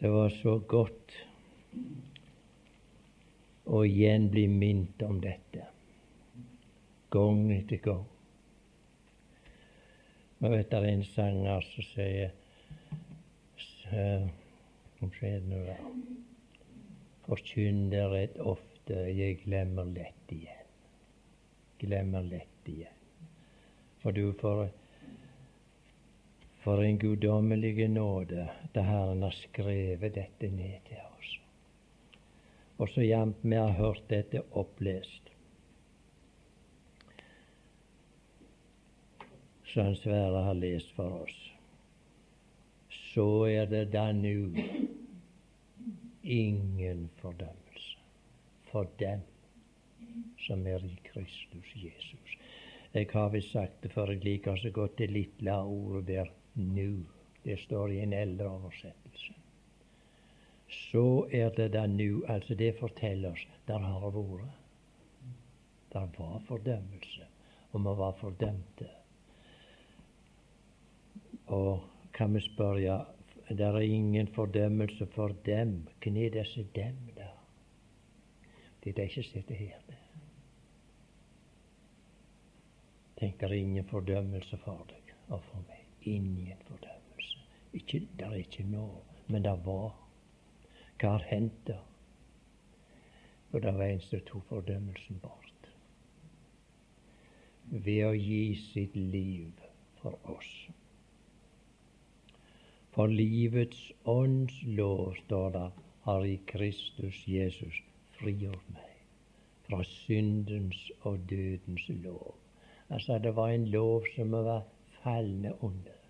Det var så godt å igjen bli minnet om dette, gang etter gang. Jeg vet det er en sanger som sier Hva skjer det nå? Forkynner rett ofte, jeg glemmer lett igjen. Glemmer lett igjen. For du, for, for en guddommelig nåde da Herren har skrevet dette ned til oss. Og så jamt vi har hørt dette opplest, som Sverre har lest for oss, så er det da nu ingen fordømmelse for dem som er i Kristus Jesus. Jeg har visst sagt det før, jeg liker så godt det lille ordet der 'nu'. Det står i en eldre oversettelse. Så er det da nu. Altså, det forteller oss der har vært. Der var fordømmelse, og vi var fordømte. Og kan vi spørre der er ingen fordømmelse for dem. Hvem er disse dem, da? Det er de som sitter her. Tenk, det er ingen fordømmelse for deg og for meg. Ingen fordømmelse. Ikke, det er ikke nå, men det var. Hva har hendt da? For det var en som tok fordømmelsen bort. Ved å gi sitt liv for oss. For livets ånds lov, står det, har i Kristus Jesus frigjort meg fra syndens og dødens lov. Altså, det var en lov som var falne under.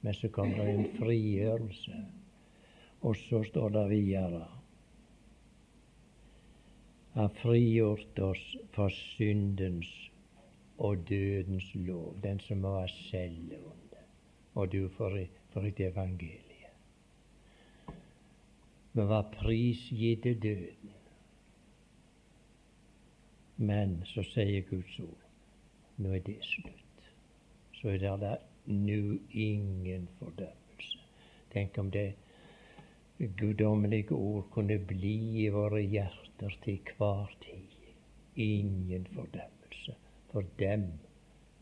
Men så kom det en frigjørelse. Og så står det videre har frigjort oss for syndens og dødens lov, den som var selv under. Og du for for et evangelie. Vi var prisgitt døden. Men så sier Guds ord nå er det slutt. Så er det da nå ingen fordømmelse. Tenk om det guddommelige ord kunne bli i våre hjerter til hver tid. Ingen fordømmelse for dem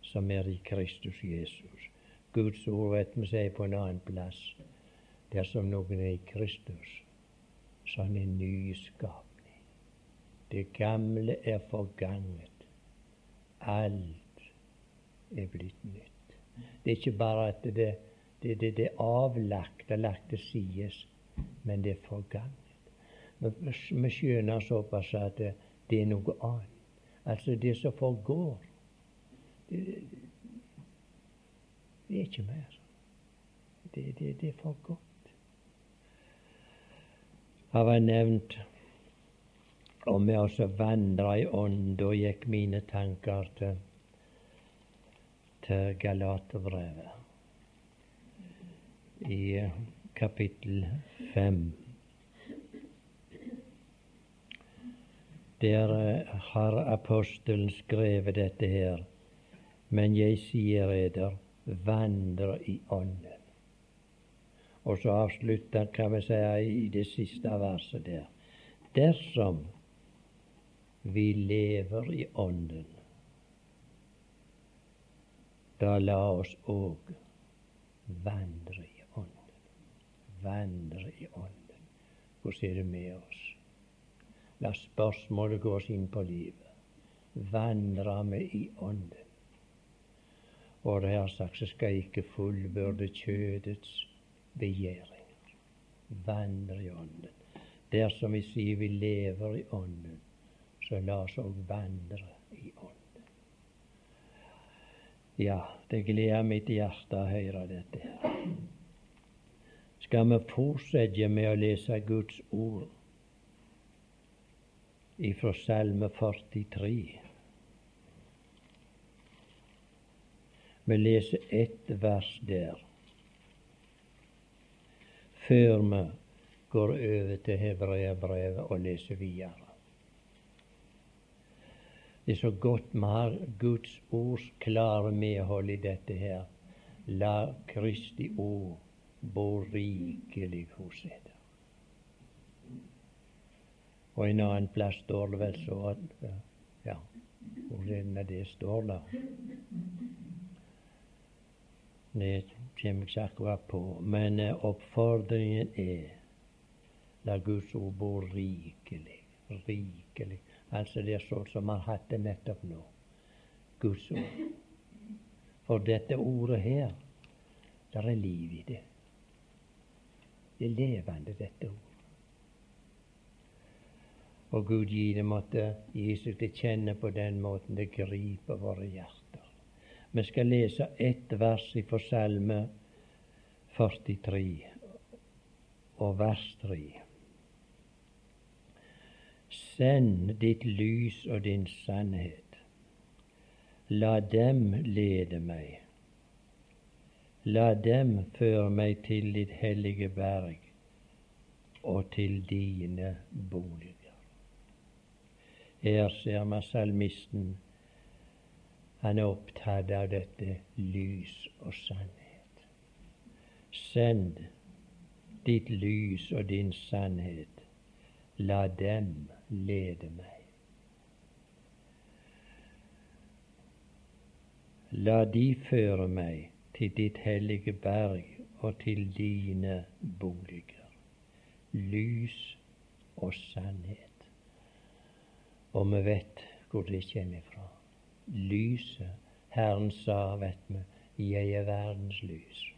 som er i Kristus Jesus. Guds ord vet vi sier på en annen plass. Dersom noen er i Kristus, så er han en ny skapning. Det gamle er forganget. Alt er blitt nytt. Det er ikke bare at det, det, det, det er avlagt og lagt til side, men det er forganget. Vi skjønner såpass at det, det er noe annet. Altså det som forgår. Det, det er ikke mer. Det, det, det er for godt. Har vært nevnt om jeg også vandra i ånd. Da gikk mine tanker til, til Galaterbrevet i kapittel fem. Der har apostelen skrevet dette her. Men jeg sier eder, vandre i Ånden. Og så avslutter kan vi si i det siste verset der. Dersom vi lever i Ånden, da la oss òg vandre i Ånden. Vandre i Ånden. Hvordan er det med oss? La spørsmålet gå oss inn på livet. Vandre vi i Ånden? Og det her sagt så skal ikke fullbyrde kjødets begjæringer. Vandre i Ånden. Dersom vi sier vi lever i Ånden, så la oss òg vandre i Ånden. Ja, det gleder mitt hjerte å høre dette her. Skal vi fortsette med å lese Guds ord ifra Salme 43? Vi leser ett vers der før vi går over til Hebreabrevet og leser videre. Det er så godt vi har Guds ords klare medhold i dette her. La Kristi ord bo rikelig hos dere. Og en annen plass står det vel så at Ja, hvor er det står der? Det kommer ikke akkurat på. Men uh, oppfordringen er la Guds ord bo rikelig. Rikelig. Altså det er sånn som han det nettopp nå. Guds ord. For dette ordet her, der er liv i det. Det er levende, dette ordet. Og Gud gi det måtte seg til kjenne på den måten det griper våre hjerter. Vi skal lese ett vers fra Salme 43 og vers 3. Send ditt lys og din sannhet. La dem lede meg. La dem føre meg til ditt hellige berg og til dine boliger. Her ser man salmisten. Han er opptatt av dette lys og sannhet. Send ditt lys og din sannhet. La dem lede meg. La de føre meg til ditt hellige berg og til dine boliger. Lys og sannhet. Og vi vet hvor det kommer fra. Lyset. Herren sa, vet vi, 'Jeg er verdens lys'.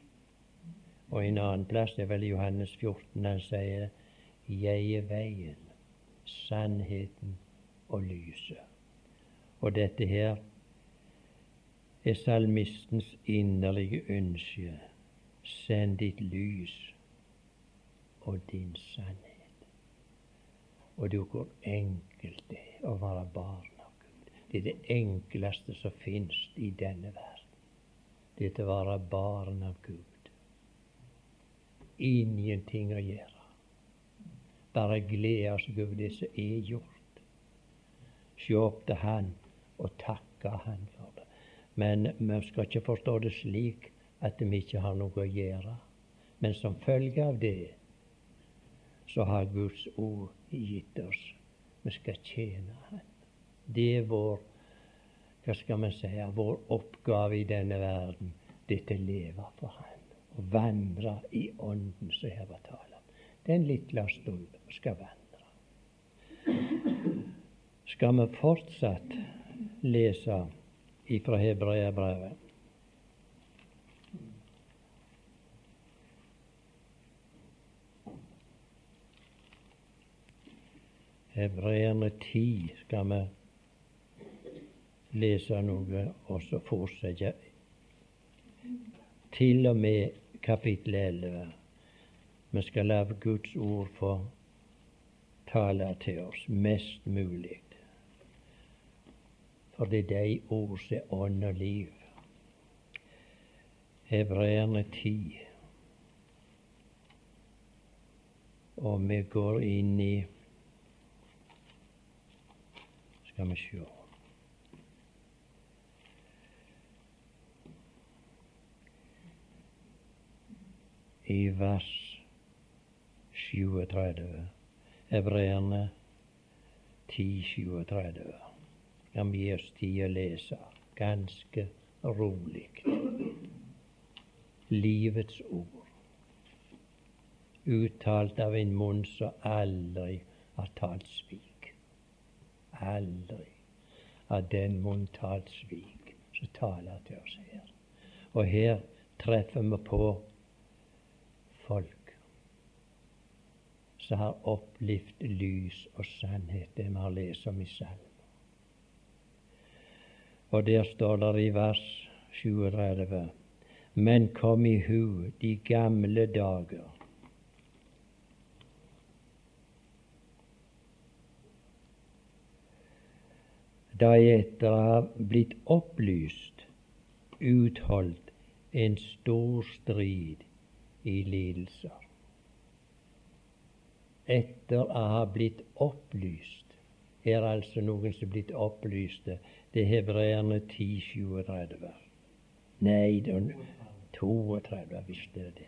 Og en annen plass, det er vel Johannes 14, han sier 'Jeg er veien, sannheten og lyset'. Og dette her er salmistens inderlige ønske. Send ditt lys og din sannhet. Og du, hvor enkelt det er å være barn av Gud. Det er det enkleste som finnes i denne verden. Det er å være barn av Gud. Ingenting å gjøre. Bare glede oss over det som er gjort. Se opp til Han og takke Han for det. Men vi skal ikke forstå det slik at vi ikke har noe å gjøre. Men som følge av det så har Guds ord gitt oss. Vi skal tjene Han. Det er vår hva skal vi si, vår oppgave i denne verden. Dette leve for Han. Å vandre i Ånden, som her var tale. Den lille stund og skal vandre. Skal vi fortsatt lese ifra Hebreabrevet? Hebreerne 10 skal vi lese noe og så fortsette. Til og med kapittel 11. Vi skal la Guds ord få tale til oss mest mulig. For det er de ord som er ånd og liv. Hebreerne 10. Og vi går inn i skal vi sjå. I vers 37, Hebreerne 10.37, kan vi gi oss tid å lese ganske rolig. Livets ord, uttalt av en munn som aldri har talt svik aldri har den munn talt svik som taler til oss her. Og her treffer vi på folk som har opplevd lys og sannhet, det vi har lest om i salmen. Og der står det i vers 37.: Men kom i hu de gamle dager da jeg etter å ha blitt opplyst utholdt en stor strid i lidelser. Etter å ha blitt opplyst er altså noen som er blitt opplyste. Det er hebreerne 10.37. Nei, 32, visste jeg det.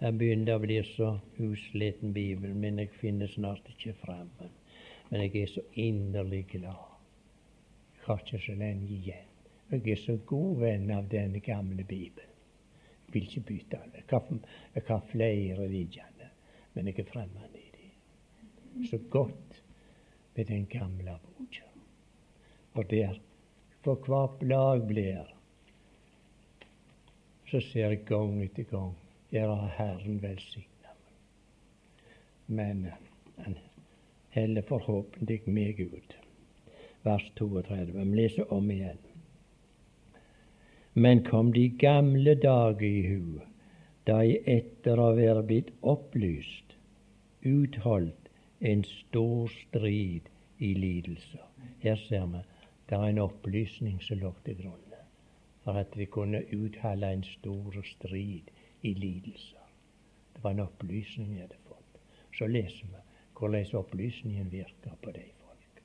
Jeg begynner å bli så usliten Bibelen min, jeg finner snart ikke fram. Men jeg er så inderlig glad. Jeg har ikke så lenge igjen. Jeg er så god venn av denne gamle Bibelen. Jeg vil ikke bytte den. Jeg har, flere liggende, men jeg er fremmed. Så godt med den gamle boka. Og der, for hvert blad blir, så ser jeg gang etter gang der har Herren velsigna meg. Men han heller forhåpentlig meg ut. Vers 32. Vi leser om igjen. Men kom de gamle dager i hu, da jeg etter å være blitt opplyst, utholdt en stor strid i lidelser. Her ser vi det er en opplysning som lå til grunn for at vi kunne utholde en stor strid i lidelser. Det var en opplysning jeg hadde fått. Så leser vi hvordan opplysningen virker på de folk.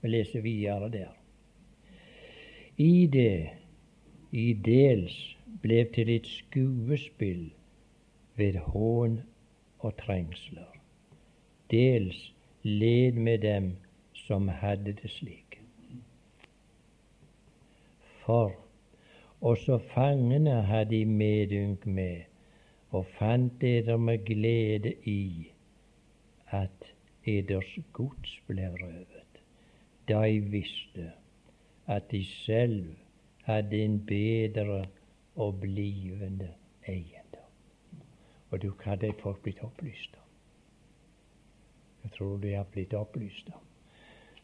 Vi leser videre der. I det i dels ble til et skuespill ved hån og trengsler. Dels led med dem som hadde det slik. For også fangene hadde de medynk med, og fant eder med glede i at eders gods ble røvet, da de visste at de selv hadde en bedre og blivende eiendom. Og du, hva hadde folk blitt opplyst om? Jeg tror de har blitt opplyst om.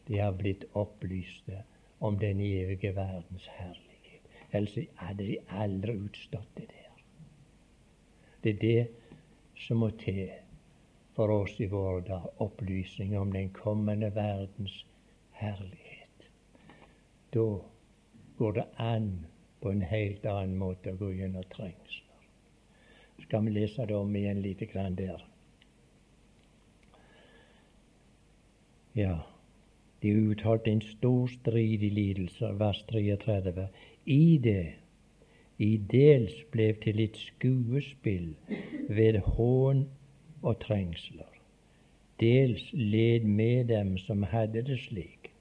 De har blitt opplyste om den evige verdens herlighet. Ellers hadde de aldri utstått det der. Det er det som må til for oss i våre dager. Opplysning om den kommende verdens herlighet. Da går det an på en helt annen måte å gå gjennom trengsler. Skal vi lese det om igjen lite grann der? Ja, de utholdt en stor strid i lidelser, vers 33. I det i dels ble til et skuespill ved hån og trengsler. Dels led med dem som hadde det slik.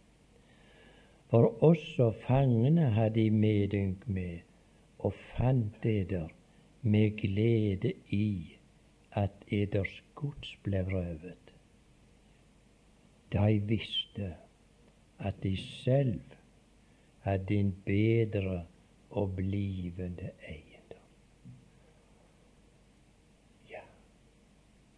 For også fangene hadde de medynk med, og fant eder med glede i at eders gods ble røvet. De visste at de selv hadde en bedre og blivende eiendom. Ja,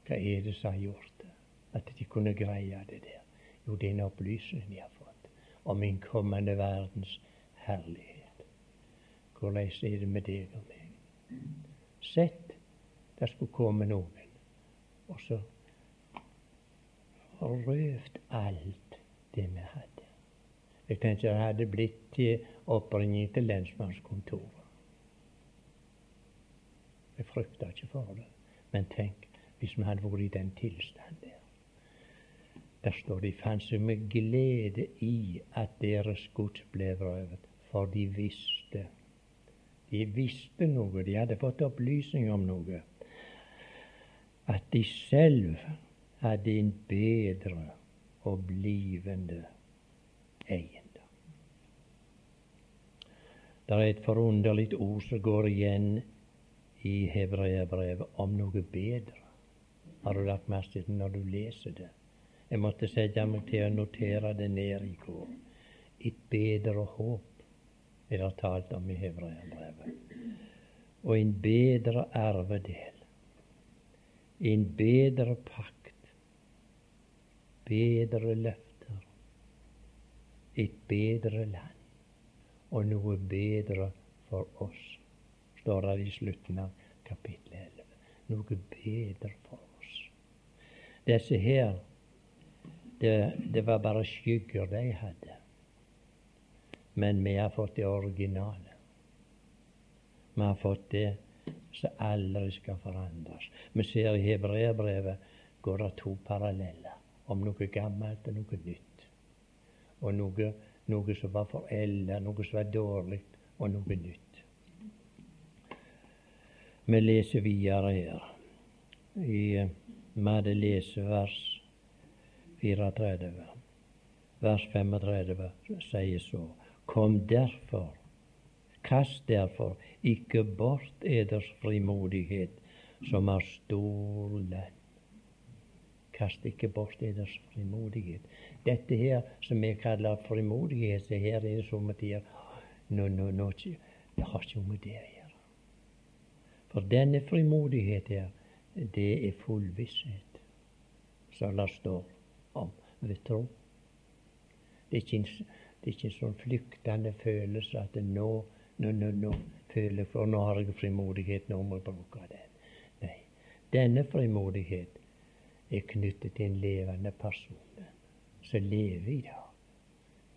hva er det som har gjort det? At de kunne greie det der? Jo, det er en opplysning de har fått om min kommende verdens herlighet. Hvordan er det med deg og meg? Sett, der skulle komme noen, og så røvd alt det vi hadde. Jeg tenker det hadde blitt til oppringning til lensmannskontoret. Jeg frykta ikke for det, men tenk hvis vi hadde vært i den tilstand der. Der står de fant seg med glede i at deres gods ble røvet, for de visste. De visste noe, de hadde fått opplysning om noe. At de selv hadde din bedre og blivende eiendom. Det er et forunderlig ord som går igjen i hebreerbrevet om noe bedre. Har du lagt merke til når du leser det? Jeg måtte sette meg til å notere det ned i går. Et bedre håp er det talt om i Hebreabrevet. Og en bedre arvedel. En bedre pakt. Bedre løfter. Et bedre land. Og noe bedre for oss, står det i slutten av kapittel 11. Noe bedre for oss. Disse her det, det var bare skygger de hadde. Men vi har fått det originale. Vi har fått det som aldri skal forandres. Vi ser i hebreerbrevet går det to paralleller om noe gammelt og noe nytt. Og noe, noe som var forelda, noe som var dårlig, og noe nytt. Vi leser videre her. I, vi hadde lesevers 34, vers 35, sier så Kom derfor, kast derfor ikke bort eders frimodighet, som har stor lønn. Kast ikke bort deres frimodighet. Dette her som vi kaller frimodighet, så her er det som at det nå, nå, nå, Det har ikke med det å gjøre. For denne frimodighet her, det er full visshet, som det står om ved tro. Det er ikke en, det er ikke en sånn flyktende følelse at nå, nå, nå, nå føler for nå har jeg frimodighet, nå må jeg bruke den. Nei. Denne frimodighet er knyttet til en levende person som lever i dag.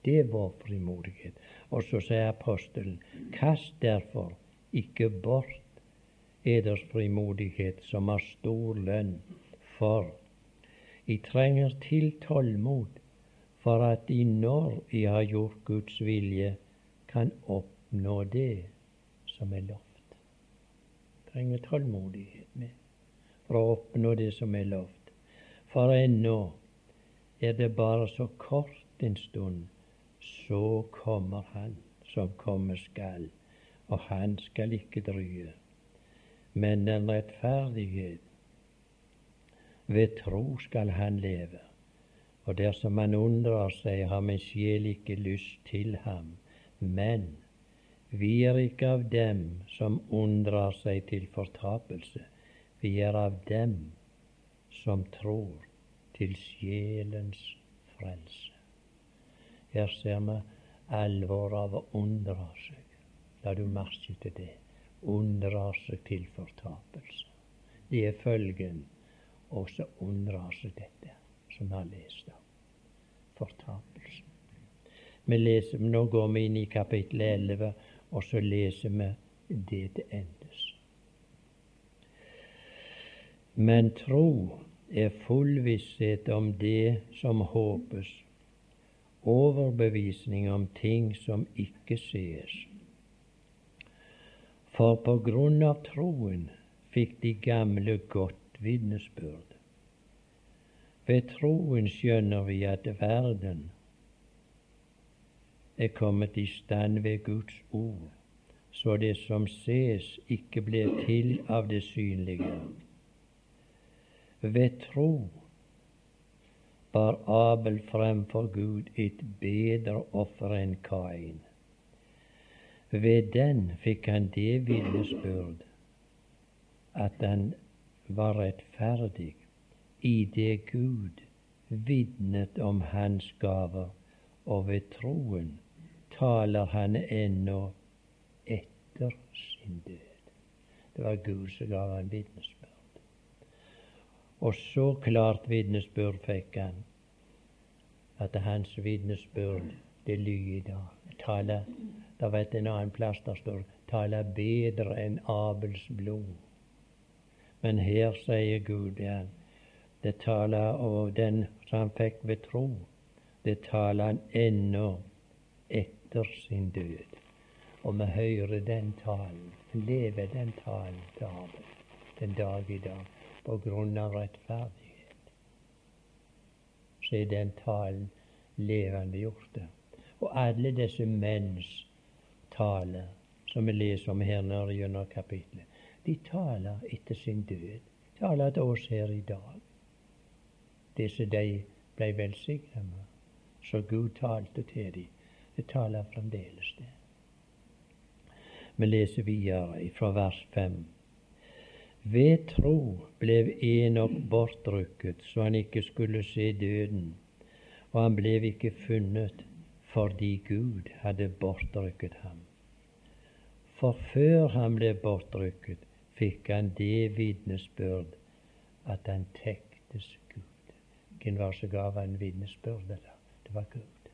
Det er vår frimodighet. Og så sier apostelen, kast derfor ikke bort eders frimodighet, som har stor lønn, for I trenger til tålmod for at I, når I har gjort Guds vilje, kan oppnå det som er lovt. Trenger tålmodighet med for å oppnå det som er lovt. For ennå er det bare så kort en stund, så kommer Han som komme skal, og Han skal ikke drye. Men den rettferdighet ved tro skal han leve. Og dersom han undrer seg, har min sjel ikke lyst til ham. Men vi er ikke av dem som undrer seg til fortapelse. Vi er av dem som tror til sjelens frelse. Her ser vi alvoret av å undre seg. La du merke til det. Undre seg til fortapelse. Det er følgen. Og så undrer seg dette som vi har lest om. Fortapelsen. Vi leser, nå går vi inn i kapittel 11, og så leser vi det til endes. Men tro er full visshet om det som håpes, overbevisning om ting som ikke sees. For på grunn av troen fikk de gamle godt vitnesbyrd. Ved troen skjønner vi at verden er kommet i stand ved Guds ord, så det som ses, ikke blir til av det synlige. Ved tro bar Abel fremfor Gud et bedre offer enn Kain. Ved den fikk han det vitnesbyrd at han var rettferdig i det Gud vitnet om hans gaver, og ved troen taler han ennå etter sin død. Det var Gud som ga han vitnesbyrd. Og så klart vitnesbyrd fikk han at hans vitnesbyrd, det lyder taler, Det vet en annen plass der står taler bedre enn Abels blod. Men her sier Gud ja, det taler og den som han fikk ved tro, det taler han ennå etter sin død. Og vi hører den talen, lever den talen til Abel den dag i dag på grunn av rettferdighet. Så er den talen levende gjort. Og alle disse menns taler, som vi leser om her nede gjennom kapitlet, de taler etter sin død. Taler til oss her i dag. Det de ble velsigna med, så Gud talte til dem, det taler fremdeles det. Vi leser videre fra vers 5. Ved tro ble Enok bortrykket så han ikke skulle se døden, og han ble ikke funnet fordi Gud hadde bortrykket ham. For før han ble bortrykket, fikk han det vitnesbyrd at han tektes Gud. Hvem var som gav han vitnesbyrdet? Det var Gud.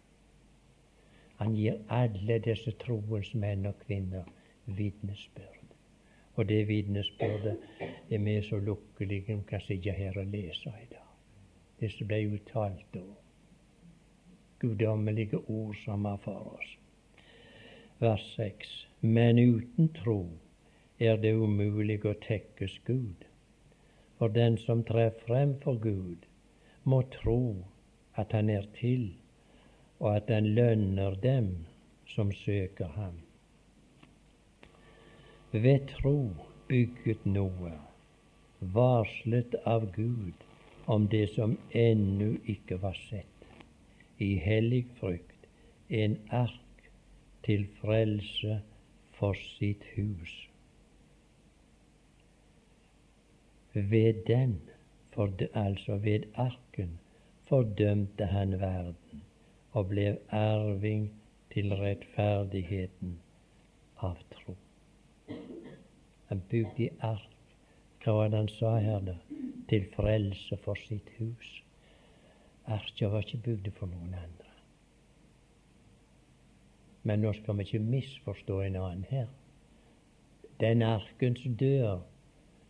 Han gir alle disse troens menn og kvinner vitnesbyrd. Og det vitnesbyrdet er vi så lukkelige vi kan sitte her og lese i dag. Det som ble uttalt da. Guddommelige ord som er for oss. Vers 6. Men uten tro er det umulig å tekkes Gud. For den som trer frem for Gud, må tro at han er til, og at han lønner dem som søker ham. Ved tro bygget noe, varslet av Gud om det som ennå ikke var sett, i hellig frykt, en ark til frelse for sitt hus. Ved den, for, altså ved arken, fordømte han verden og ble arving til rettferdigheten av tro. Han bygde ark. Hva var det han sa her, da? Til frelse for sitt hus. Arka var ikke bygd for noen andre. Men nå skal vi ikke misforstå en annen her. Den arkens dør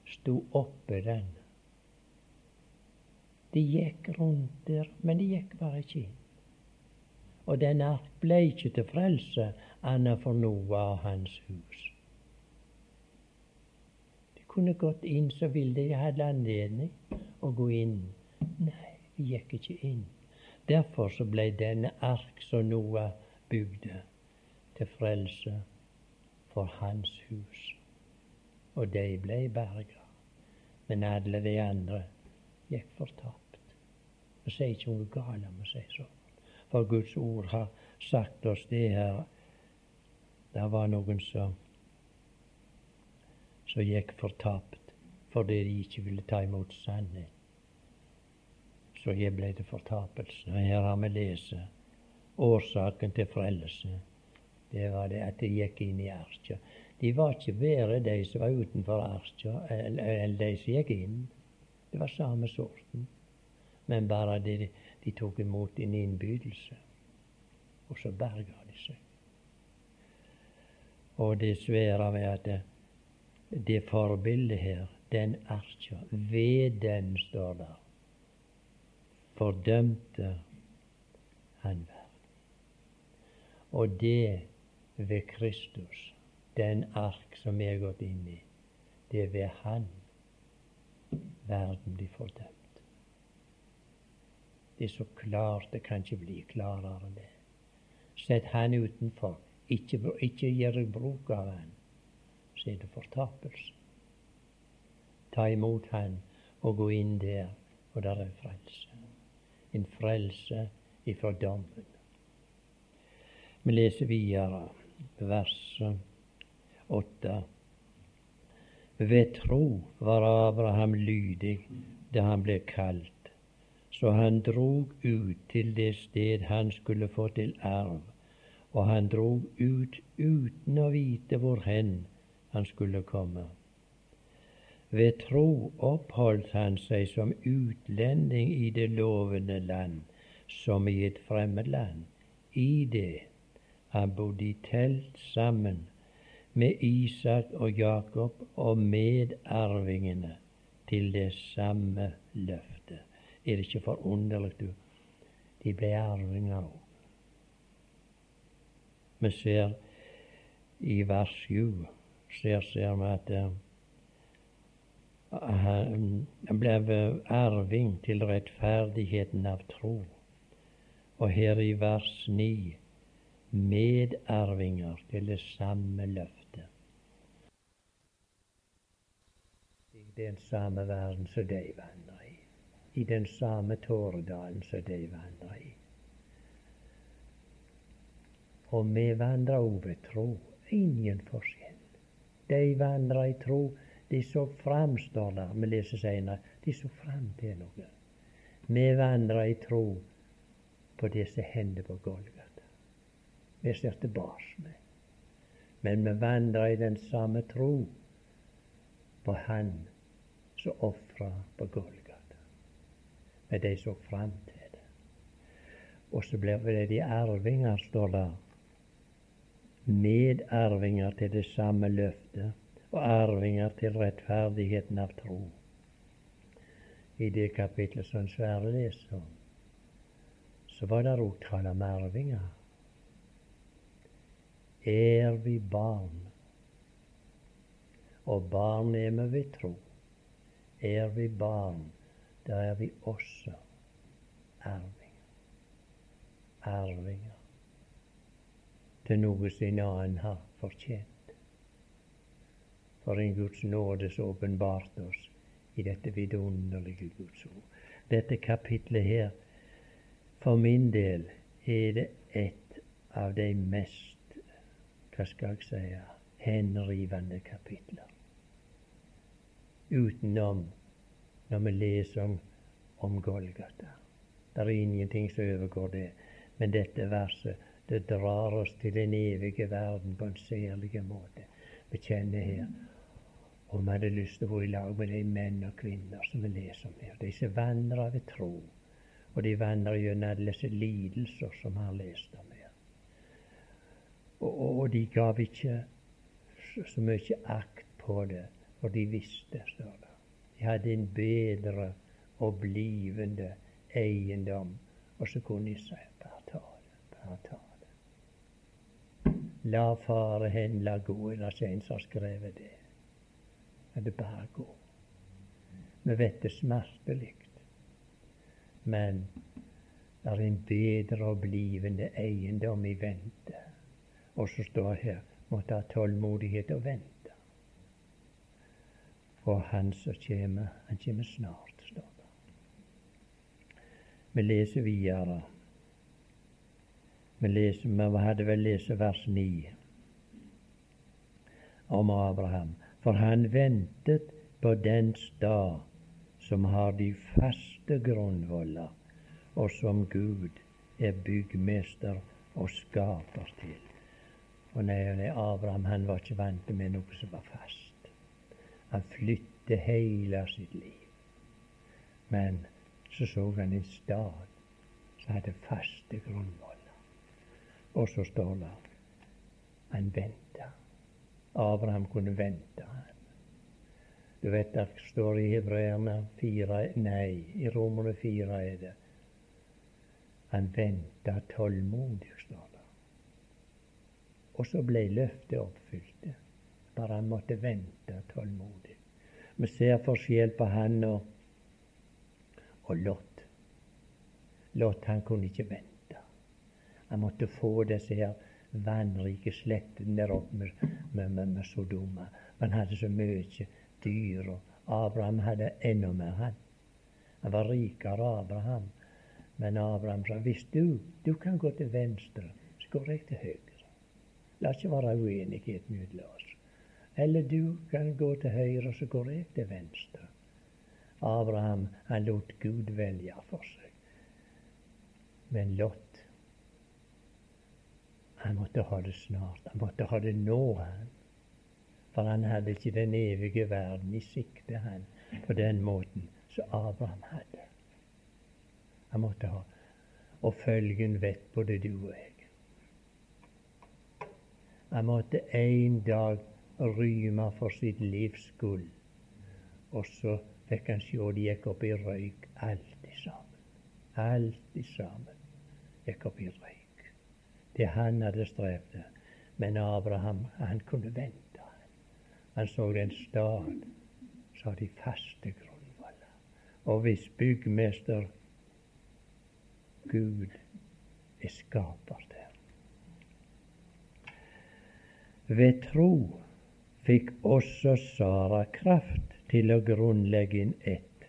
sto oppe, den. De gikk rundt der, men de gikk bare ikke inn. Og den ark ble ikke til frelse annet for noe av hans hus. Kunne gått inn så ville de hadde anledning å gå inn. Nei, de gikk ikke inn. Derfor så ble denne ark som Noah bygde, til frelse for hans hus. Og de ble berga. Men alle de andre gikk fortapt. Vi sier ikke noe galt om å si sånn. For Guds ord har sagt oss det her. Det var noen som som gikk fortapt fordi de ikke ville ta imot sannhet. Så jeg ble til fortapelse. Og her har vi lest årsaken til frelse det var det at de gikk inn i arka. De var ikke verre de som var utenfor arka, enn de som gikk inn. Det var samme sorten. Men bare de, de tok imot en innbydelse. Og så berga de seg. Og det svære ved at det, det forbildet her, den arka, ved den står der, fordømte han verden. Og det ved Kristus, den ark som vi er gått inn i. Det er ved Han verden blir fordømt. Det er så klart, det kan ikke bli klarere enn det. Sett Han utenfor, ikke, ikke gjør bruk av Han, så er det fortapelse. Ta imot Han og gå inn der, og der er frelse. En frelse ifra dommen. Vi leser videre vers åtte. Ved tro var Abraham lydig da han ble kalt, så han drog ut til det sted han skulle få til arv, og han drog ut uten å vite hvor hen han skulle komme. Ved tro oppholdt han seg som utlending i det lovende land, som i et fremmed land. I det han bodde i telt sammen med Isak og Jakob og medarvingene til det samme løftet. Er det ikke forunderlig, du? De ble arvinger òg. Vi ser i vers 7 ser, ser vi at han ble arving til rettferdigheten av tro. Og her i vers 9 medarvinger til det samme løftet. I den samme verden som de vandrer i. I den samme tåredalen som de vandrer i. Og vi vandrer over tro. Ingen forskjell. De vandrer i tro. De så fram, står der, vi leser senere, de så fram til noe. Vi vandrer i tro på det som hender på gulvet. vi ser tilbake med. Men vi vandrer i den samme tro på Han som ofra på Golgata. Men de så fram til det. Og så blir de arvinger, står der. Medarvinger til det samme løftet, og arvinger til rettferdigheten av tro. I det kapitlet som Sverre leser om, så var det òg tale om arvinger er vi barn. Og barn er vi ved tro. Er vi barn, da er vi også arvinger. arvinger til noe sin annen har fortjent. For en Guds nåde så åpenbart oss i dette vidunderlige Guds ord. Dette kapitlet her, for min del, er det et av de mest, hva skal jeg si, henrivende kapitler. Utenom når vi leser om, om Golgata. Det er ingenting som overgår det. Men dette verset det drar oss til den evige verden på en særlig måte. Vi kjenner her. Og vi hadde lyst til å være i lag med de menn og kvinner som vi leser om her. De som vandrer ved tro. Og de vandrer gjennom alle disse lidelser som vi har lest om her. Og, og, de gav ikke så, så mye akt på det, for de visste, står det. De hadde en bedre og blivende eiendom. Og så kunne de si bare ta det, bare ta det. La fare hen, la gå. Det er en som har skrevet det. Men det bare gå. Vi vet det smertelig. Men det er en bedre og blivende eiendom i vente. Og så står her måtte ha tålmodighet og vente. Og han som kommer, han kommer snart. står det. Vi leser videre. Vi, leser, vi hadde vel lest vers 9 om Abraham. For han ventet på den stad som har de faste grunnvoller, og som Gud er byggmester og skaper til. Og nei, Abraham han var ikke vant med noe som var fast. Han flyttet hele sitt liv. Men så så han en stad som hadde faste grunnvoller. Og så står det han venta. Abraham kunne vente. Du vet det står i Hebreerne fire Nei, i Romerne fire er det. Han venta tålmodig, står det. Og så ble løftet oppfylt. Bare han måtte vente tålmodig. Vi ser forskjell på han og og Lot. Lot han kunne ikke vente. Han måtte få disse her vannrike slettene der oppe med, med, med, med Sodoma. Han hadde så mye dyr, og Abraham hadde enda mer. Han Han var rikere Abraham. Men Abraham sa hvis du, du kan gå til venstre, så går jeg til høyre. La ikke være uenighet mellom oss. Eller du kan gå til høyre, så går jeg til venstre. Abraham han lot Gud velge for seg. Men Lot han måtte ha det snart. Han måtte ha det nå, han. For han hadde ikke den evige verden i sikte, han, på den måten som Abraham hadde. Han måtte ha Og følgen vet både du og jeg. Han måtte en dag ryme for sitt livs gull. Og så fikk han sjå de gikk opp i røyk alt sammen. Alt sammen gikk opp i røyk. Det han hadde strevd Men Abraham, han kunne vente. Han så den stad som de faste grunnvoller. Og hvis byggmester Gud er skaper der. Ved tro fikk også Sara kraft til å grunnlegge en ett.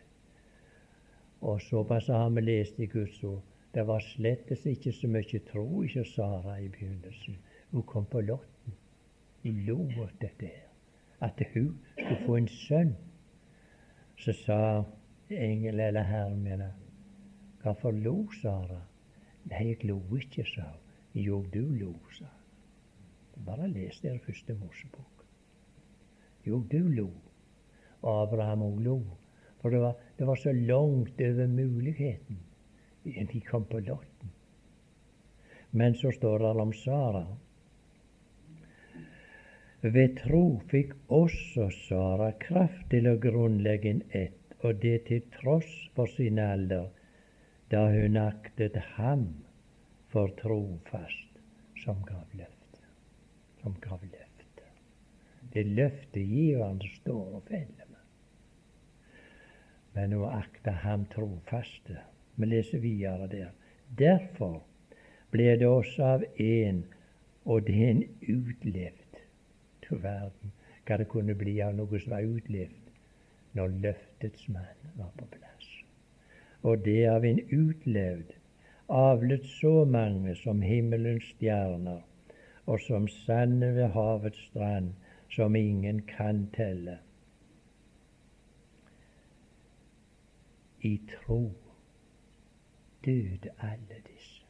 Og såpass har vi lest i Guds ord. Det var slettes ikke så mye tro ikke Sara i begynnelsen. Hun kom på lotten. Hun lo åt dette her. At hun skulle få en sønn. Så sa engel eller herren min Hvorfor lo Sara? Nei, jeg lo ikke, sa hun. Jo, du lo, sa hun. Bare les der første Mosebok. Jo, du lo. Abraham og lo. For det var, det var så langt over muligheten. De kom på lotten. Men så står det om Sara. Ved tro fikk også Sara kraft til å grunnlegge en ett, og det til tross for sin alder, da hun aktet ham for trofast som gav løfte. Som gav løfte. Det løftegiveren står og feller men å akte ham trofaste. Vi leser videre der. Derfor ble det også av én, og det er en utlevd. Du verden hva det kunne bli av noe som var utlevd når løftets mann var på plass. Og det av en utlevd, avlet så mange som himmelens stjerner, og som sande ved havets strand, som ingen kan telle. I tro døde alle disse.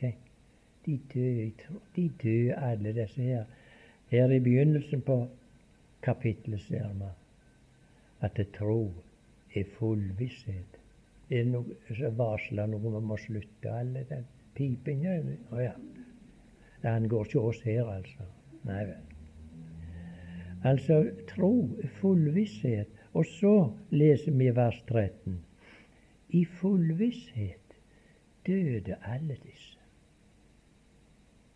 Tenk, de døde. De døde alle disse her. Her i begynnelsen på kapittelet ser vi at tro er full visshet. Er det noe som varsler noe vi må slutte alle den pipingen Å ja. Det angår ikke oss her, altså. Nei vel. Altså tro, full visshet. Og så leser vi vers 13. I full visshet døde alle disse.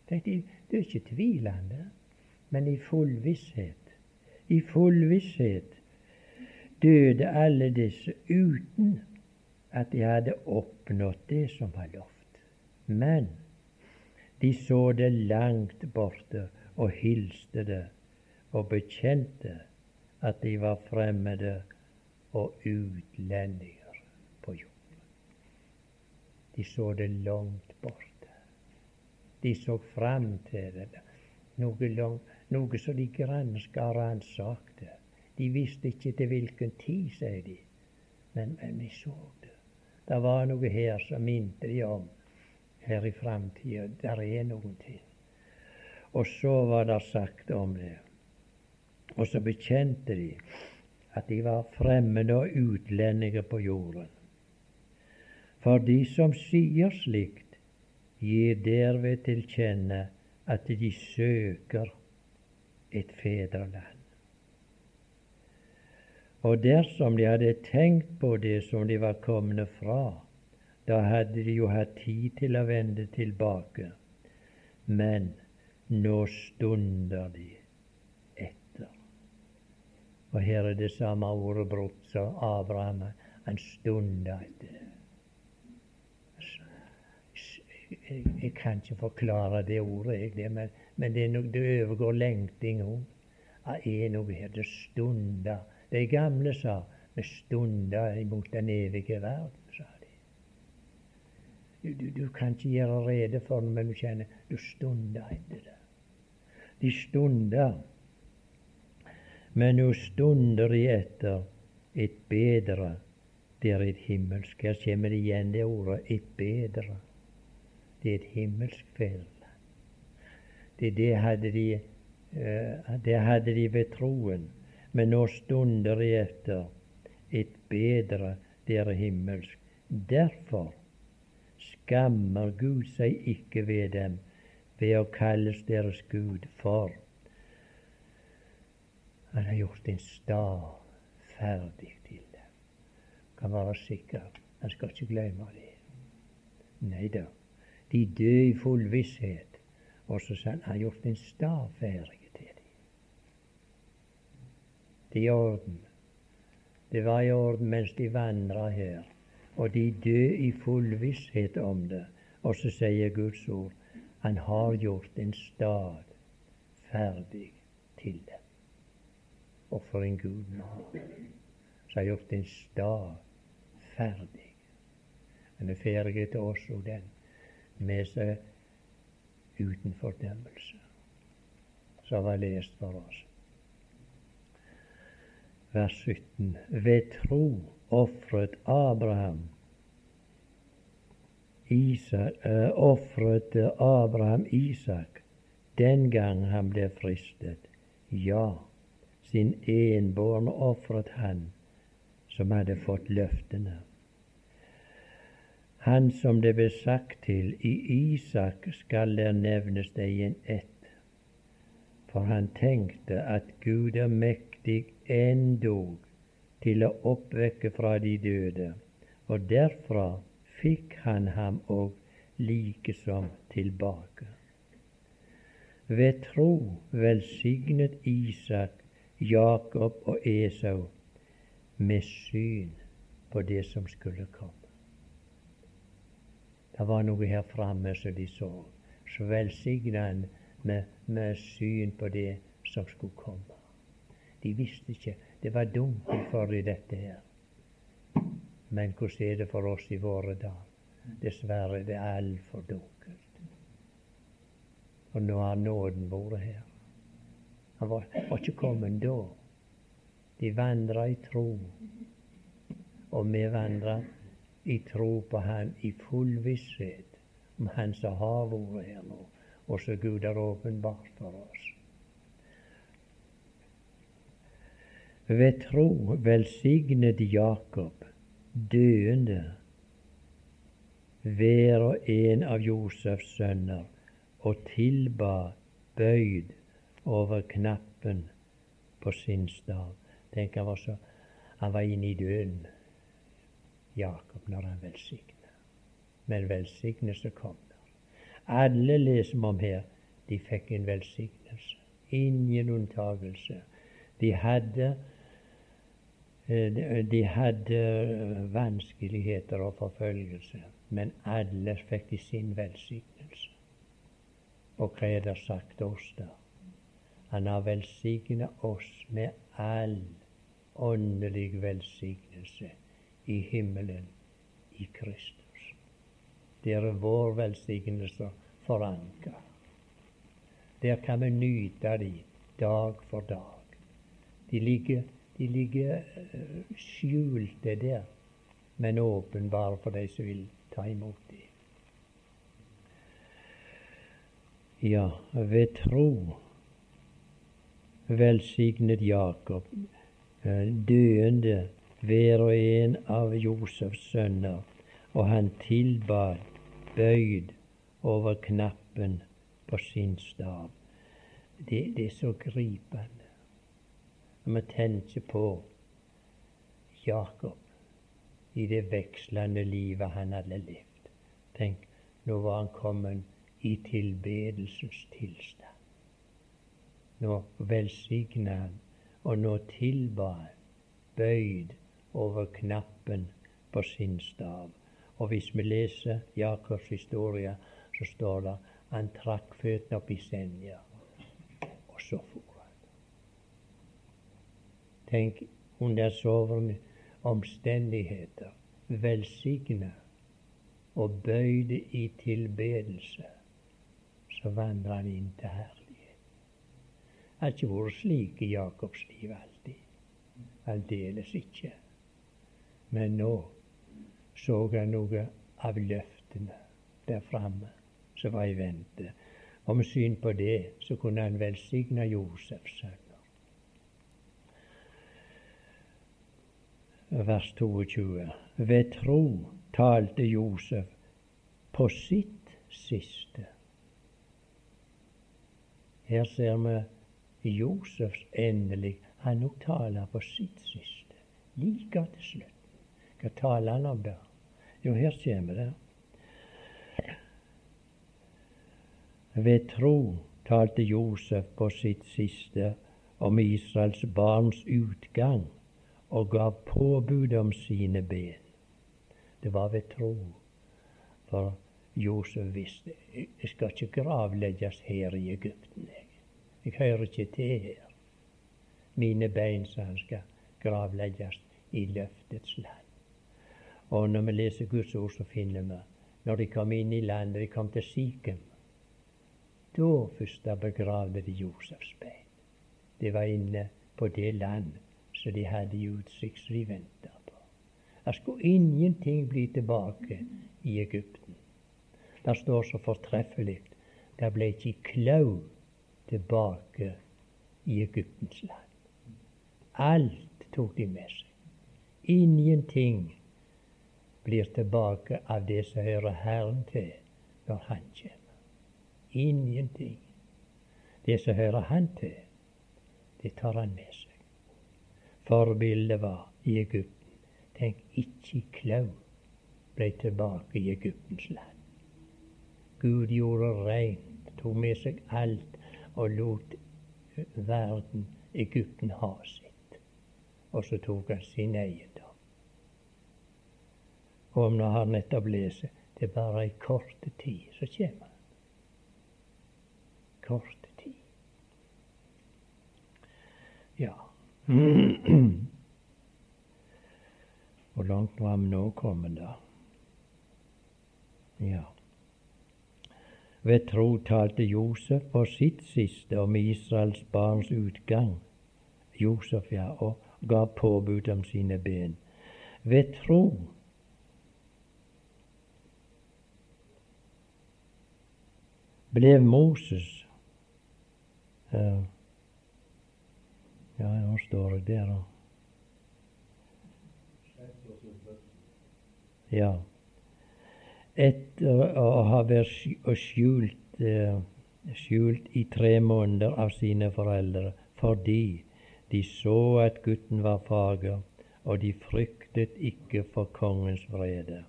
Det er ikke tvilende, men i full visshet. I full visshet døde alle disse uten at de hadde oppnådd det som var lovt. Men de så det langt borte og hilste det og bekjente at de var fremmede og utlendinger. De så det langt borte. De så fram til det, noe, lang, noe som de granska og ransakte. De visste ikke til hvilken tid, sier de, men, men de så det. Det var noe her som minte de om her i framtida. Der er noen ting. Og så var det sagt om det. Og så bekjente de at de var fremmede og utlendinger på jorden. For de som sier slikt, gir derved til kjenne at de søker et fedreland. Og dersom de hadde tenkt på det som de var komne fra, da hadde de jo hatt tid til å vende tilbake. Men nå stunder de etter. Og her er det samme ordet brukt som Abraham. Han stunder etter det. Jeg kan ikke forklare det ordet, jeg, det, men, men det, no, det, overgår lengting òg. Det er noe her. Det stunder. De gamle sa vi stunder imot den evige verden, sa de. Du, du, du kan ikke gjøre rede for det, men du kjenner du stunder etter det. De stunder. Men nå stunder de etter et bedre. Det er et himmelsk. Her kommer det igjen det ordet et bedre. Det er et himmelsk fedreland. Det, det, hadde de, uh, det hadde de ved troen. Men nå stunder de etter et bedre, det er himmelsk. Derfor skammer Gud seg ikke ved dem ved å kalles deres Gud, for han har gjort en stad ferdig til dem. Kan være sikker, han skal ikke glemme det. Nei da. De døde i full visshet. Og så sa han har gjort en stav ferdig til dem. Det er i orden. Det var i orden mens de vandra her. Og de døde i full visshet om det. Og så sier Guds ord han har gjort en stad ferdig til dem. Og for en Gud vi har. Så har gjort en stad ferdig. Den er ferdig til oss og den med seg uten fordømmelse, som var lest for oss. Vers 17. Ved tro ofret Abraham Isak, uh, ofret Abraham Isak den gang han ble fristet. Ja, sin enbårne ofret han som hadde fått løftene. Han som det ble sagt til, i Isak skal der nevnes deg en ett. For han tenkte at Gud er mektig endog til å oppvekke fra de døde, og derfra fikk han ham òg likesom tilbake. Ved tro velsignet Isak Jakob og Esau med syn på det som skulle komme. Det var noe her framme som de så. Så velsigna han med, med syn på det som skulle komme. De visste ikke. Det var dunkelt for dem, dette her. Men hvordan er det for oss i våre dager? Dessverre, det er altfor dunkelt. Og nå har nåden vært her. Han var, var ikke kommet da. De vandra i tro. Og vi vandrer i tro på Han i full visshet om Han som har vært her nå, og som Gud har åpenbart for oss. Ved tro velsignet Jakob døende hver og en av Josefs sønner og tilba bøyd over knappen på sin stav. Tenk, han var, så, han var inne i døden, Jakob, når han velsigner. Men velsignelse kom der. Alle leser vi om her, de fikk en velsignelse. Ingen unntagelse. De hadde Eh, de hadde eh, vanskeligheter og forfølgelse, men alle fikk de sin velsignelse. Og hva er det sagt oss, da? Han har velsignet oss med all åndelig velsignelse i himmelen i Kristus. Det er vår velsignelse forankra. Der kan vi nyte de dag for dag. De ligger de ligger uh, skjulte der, men åpenbare for de som vil ta imot dem. Ja, ved tro velsignet Jakob uh, døende hver og en av Josefs sønner, og han tilbad bøyd over knappen på sin stav. Det, det er så gripende når vi tenker på Jakob i det vekslende livet han hadde levd. Tenk, nå var han kommet i tilbedelsens tilstand. Nå velsigna han, og nå tilba han, bøyd over knappen på sin stav. Og hvis vi leser Jakobs historie, så står det han trakk føttene opp i senja, og så for. Tenk under sånne omstendigheter velsigna og bøyde i tilbedelse, så vandrer han inn til herlighet. Det har ikke vært slik i Jakobs liv alltid. Aldeles ikke. Men nå så han noe av løftene der framme som var i vente. Og med syn på det så kunne han velsigne Josefs sønner. vers 22. Ved tro talte Josef på sitt siste. Her ser vi Josefs endelig Han nok taler på sitt siste. Like til slutt. Hva taler han om da? Jo, her kommer det. Ved tro talte Josef på sitt siste om Israels barns utgang og gav påbud om sine ben. Det var ved tro. For Josef visste jeg skal ikke gravlegges her i Egypten. Jeg, jeg hører ikke til her. Mine bein, sa han, skal gravlegges i løftets land. Og når vi leser Guds ord, så finner vi når de kom inn i landet, de kom til Sikhem, da først begravde de Josefs bein. Det var inne på det land som de hadde i utsikt, som de venta på. Det skulle ingenting bli tilbake i Egypten. Det står så fortreffelig det ble ikke klau tilbake i Egyptens land. Alt tok de med seg. Ingenting blir tilbake av det som hører Herren til når Han kommer. Ingenting. Det som hører Han til, det tar Han med seg. Forbildet var i Egypten. Tenk, ikke klau ble tilbake i Egyptens land. Gud gjorde rent, tok med seg alt og lot verden, Egypten, ha sitt. Og så tok han sin eiendom. Og om han nettopp leser. Det er bare ei kort tid, så kommer han. Kort tid. Ja. Hvor langt var vi nå kommet, da? Ja. Ved tro talte Josef på sitt siste om Israels barns utgang, Josef, ja, og ga påbud om sine ben. Ved tro ble Moses Ja, nå står jeg der òg. Ja. Etter å ha vært skjult, uh, skjult i tre måneder av sine foreldre fordi de så at gutten var fager, og de fryktet ikke for kongens vrede.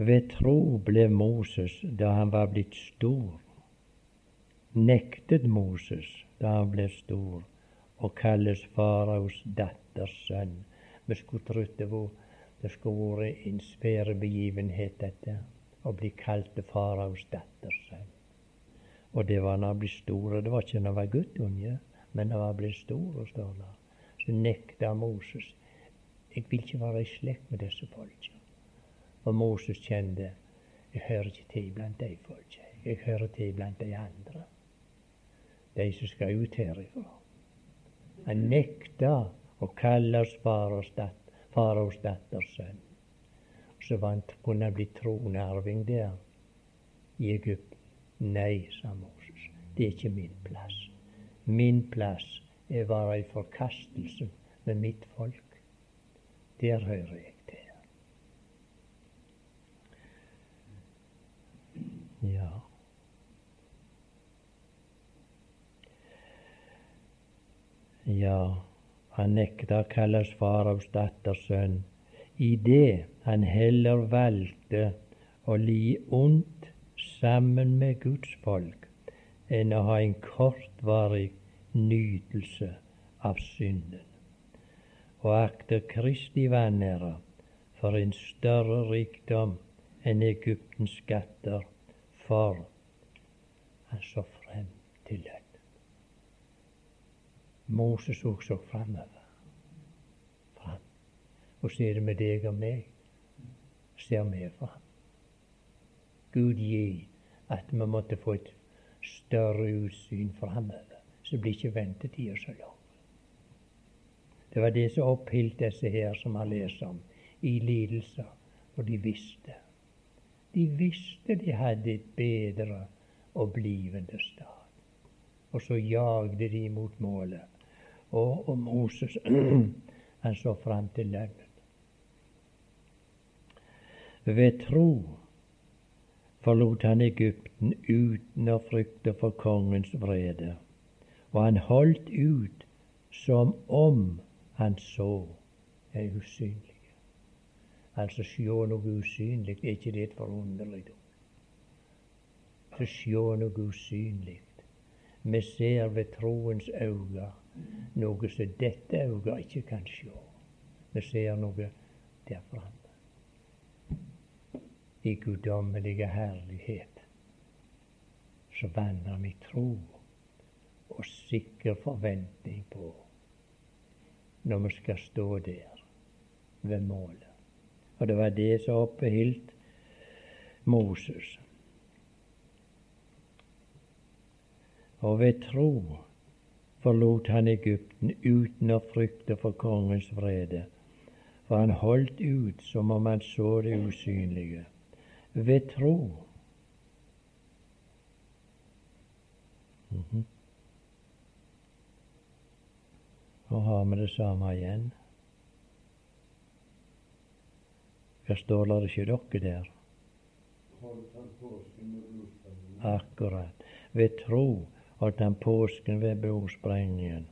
Ved tro ble Moses, da han var blitt stor, nektet Moses da han ble stor, å kalles faraos datters sønn. Vi skulle trodd det, det skulle vært en svær begivenhet, dette, å bli kalt faraos datters sønn. Og det var når han ble stor. Det var ikke når han var guttunge, men når han ble stor, står det. Så nekta Moses. Jeg vil ikke være i slekt med disse folka. Og Moses kjente jeg hører ikke til blant de folka. Jeg hører til blant de andre. De som skal ut herifra. Han nekta å kalles faraos datter, datters sønn. Så kunne han bli tronarving der i Egypt. Nei, sa Moses, det er ikke min plass. Min plass er å være i forkastelse med mitt folk. Der hører jeg. Ja. Ja, han nekta å kalles faraos datters sønn idet han heller valgte å li ondt sammen med Guds folk enn å ha en kortvarig nytelse av synden. Og akter Kristi vanære for en større rikdom enn Egyptens skatter for han så frem til lønnen. Moses òg så framover. Fram. Og så er det med deg og meg. Ser vi fram. Gud gi at vi måtte få et større utsyn framover. Så blir ikke ventetida så lang. Det var det som oppholdt disse her som har lest om, i lidelser. For de visste de visste de hadde et bedre og blivende stad. Og så jagde de mot målet. Og, og Moses han så fram til lønnen. Ved tro forlot han Egypten uten å frykte for kongens vrede, og han holdt ut som om han så en usynlig. Altså sjå noe usynlig, er ikke det et forunderlig ord? Så sjå noe usynlig. Vi ser ved troens øyne noe som dette øyet ikke kan sjå. Vi ser noe der framme. I guddommelige herlighet så vandrer vi tro og sikker forventning på når vi skal stå der ved målet. Og det var det som oppholdt Moses. Og ved tro forlot han Egypten uten å frykte for kongens vrede, for han holdt ut som om han så det usynlige. Ved tro. Mm -hmm. Nå har vi det samme igjen. Hva står det ikke dere der? Akkurat. Ved tro holdt han påsken ved blodsprengningen.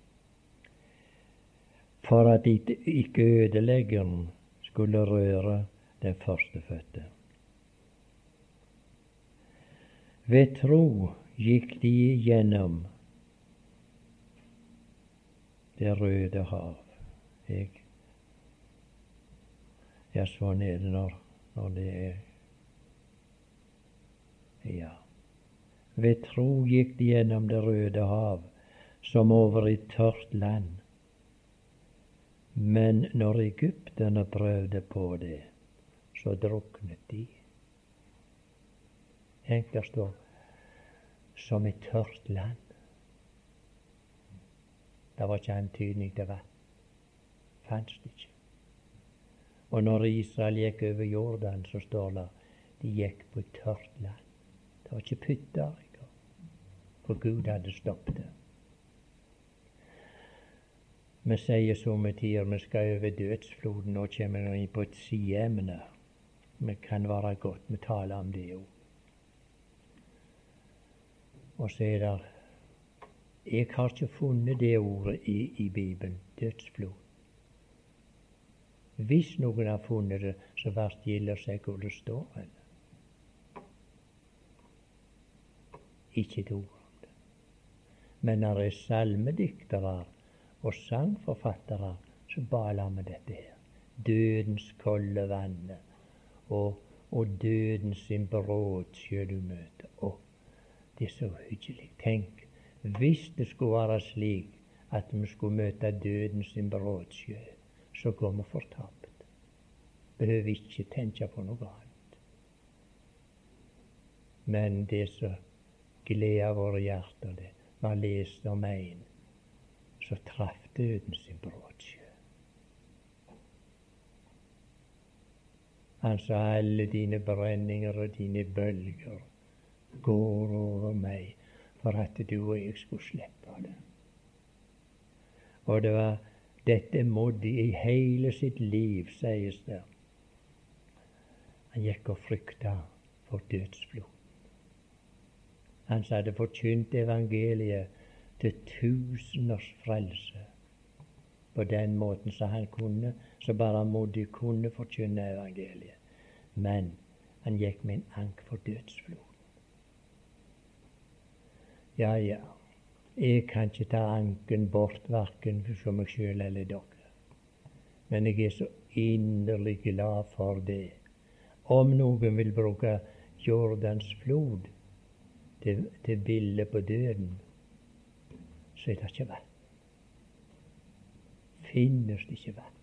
For at ikke ødeleggeren skulle røre den førstefødte. Ved tro gikk de gjennom Det røde hav. Jeg ja, er det når, Og det er Ja. Ved tro gikk de gjennom Det røde hav som over et tørt land. Men når egypterne prøvde på det, så druknet de. Tenk, der 'som et tørt land'. Det var ikke antydning til vann. Fantes det ikke. Og når Israel gikk over Jordan, så står det de gikk på tørt land. Det var ikke pytter engang, for Gud hadde stoppet det. Vi sier somme tider vi skal over dødsfloden. Nå kommer vi inn på et sideemne. Det kan være godt vi taler om det òg. Og så er det Jeg har ikke funnet det ordet i, i Bibelen dødsflod. Hvis noen har funnet det, så stille og si hvor det står. hen. Ikke et ord om det. Men når det er salmediktere og sangforfattere som baler med dette her. Dødens kolde vann og, og dødens brådsjø du møter. Å, det er så hyggelig. Tenk, hvis det skulle være slik at vi skulle møte dødens brådsjø, så går vi fortapt. Behøver ikke tenke på noe annet. Men det som gleder våre hjerter, det var lest om en så traff døden sin brotsjø. Han sa alle dine brenninger og dine bølger går over meg for at du og jeg skulle slippe det. Og det var dette må de i hele sitt liv, sies det. Han gikk og frykta for dødsfloden. Han som hadde forkynt evangeliet til tuseners frelse på den måten som han kunne, så bare modig kunne forkynne evangeliet. Men han gikk med en ank for dødsfloden. Ja, ja, jeg kan ikke ta anken bort verken for meg sjøl eller dere. Men jeg er så inderlig glad for det. Om noen vil bruke Jordans flod til, til bilde på døden, så er det ikke vann. Finnes det ikke vann.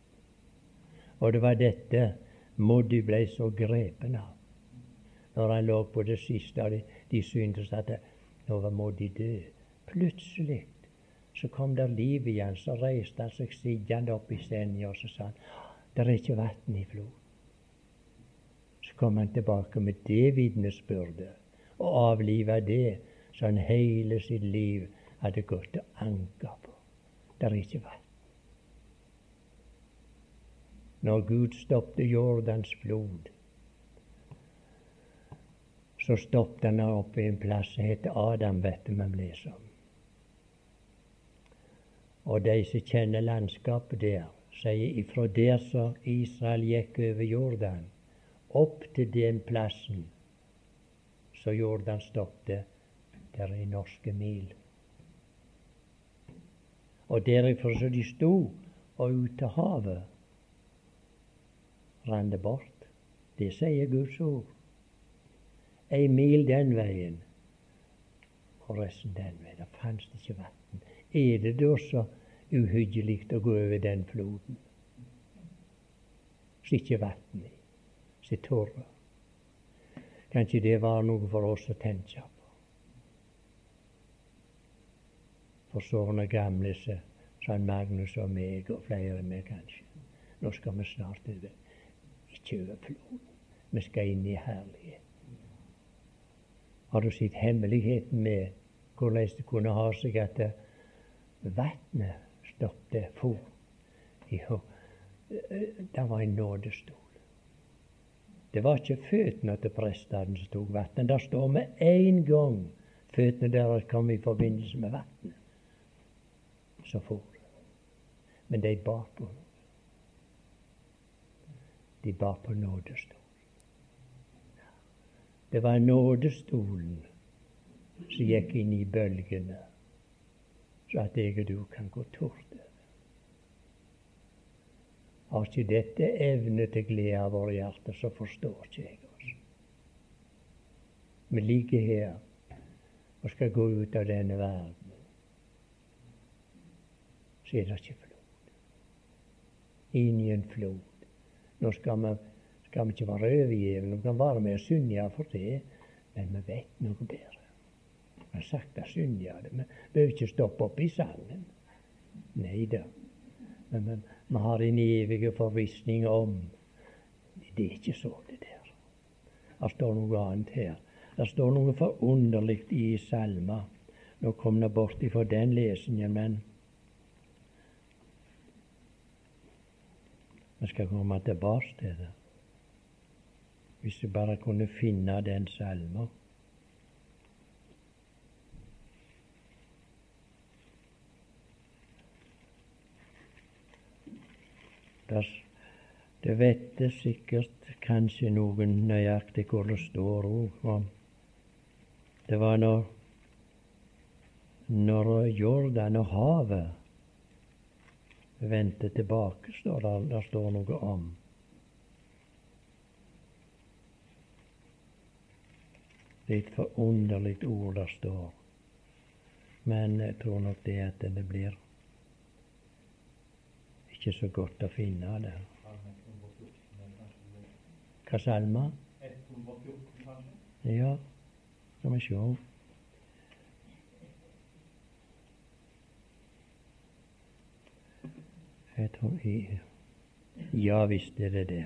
Og det var dette Moddi ble så grepen av. Når han lå på det siste av de, de syntes at nå var Moddi død. Plutselig så kom der liv i han, så reiste han seg sittende opp i senga og så sa han, det er ikke vann i floden. Så kom han tilbake med det vitnesbyrdet og avliva det som han hele sitt liv hadde gått og anka på. Der ikke vann. Når Gud stoppet Jordans flod, så stoppet han oppe i en plass som heter Adam, vet du vi leser om. Og de som kjenner landskapet der, sier ifra der som Israel gikk over Jordan, opp til den plassen så Jordan stoppet, der er norske mil. Og derifra så de sto og ut til havet, rant det bort. Det sier Guds ord. Ei mil den veien, og resten den veien. Det fantes ikke vann. Er det da så uhyggelig å gå over den floden? Så ikke vann i, så tørre. Kanskje det var noe for oss å tenke på? for sånne gamle som sa Magnus og meg, og flere med kanskje. Nå skal vi snart over. Ikke over floden. Vi skal inn i herlighet. Har du sett hemmeligheten med hvordan det kunne ha seg at vannet stoppet for? Jo, det var en nådestol. Det var ikke føttene til prestene som tok vannet. Det står med en gang føttene deres kom i forbindelse med vannet så for. Men de bar på. De bar på nådestolen. Det var nådestolen som gikk inn i bølgene, så at jeg og du kan gå tort over. Har ikke dette evne til glede av våre hjerter, så forstår ikke jeg oss. Vi ligger her og skal gå ut av denne verden. Så er det ikke flod. Inn i en flod. Nå skal vi, skal vi ikke være overgjevne. Vi kan være med og synge for det, men vi vet noe bedre. Sagt det, synge det. Vi behøver ikke stoppe opp i sangen. Nei da. Men vi, har en evig forvissning om Det er ikke så, det der. Det står noe annet her. Det står noe forunderlig i salma. Nå kom det bort ifra den lesingen, men vi skal komme tilbake til det. Hvis vi bare kunne finne den salma. Det vet det sikkert kanskje noen nøyaktig hvor det står òg. Det var når, når Jordan og havet vendte tilbake, står det, der står noe om. Litt er forunderlig ord der står, men jeg tror nok det at det blir ikke så godt å finne det. Hva salme? Ja, skal vi sjå. Ja visst er det det.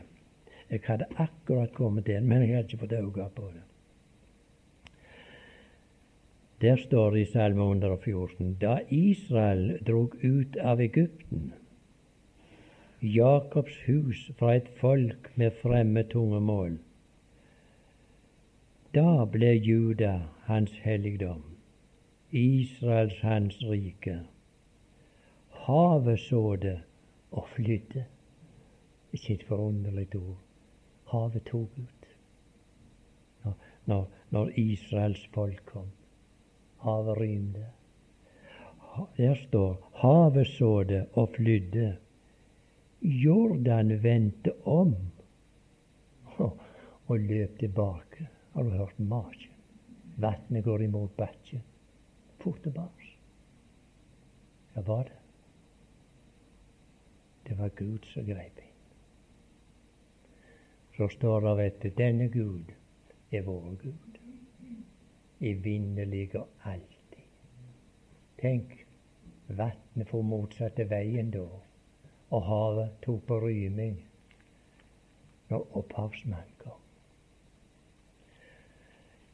Jeg hadde akkurat kommet inn, men jeg hadde ikke fått øye på det. Der står det i Salme 114.: Da Israel drog ut av Egypten, Jakobs hus fra et folk med fremmed tungemål. Da ble Juda hans helligdom, Israels hans rike. Havet så det og flydde. Ikke et forunderlig ord. Havet tok ut. Når, når, når Israels folk kom. Havet rymde. Der står havet så det og flydde. Jordan vendte om og løp tilbake. Har du hørt maken? Vannet går imot bakken. Fort tilbake. Hva var det? Det var Gud som grep inn. Så står det at denne Gud er vår Gud. Evinnelig og alltid. Tenk, vannet får motsatte veien da og havet tok på ryming når opphavsmannen kom.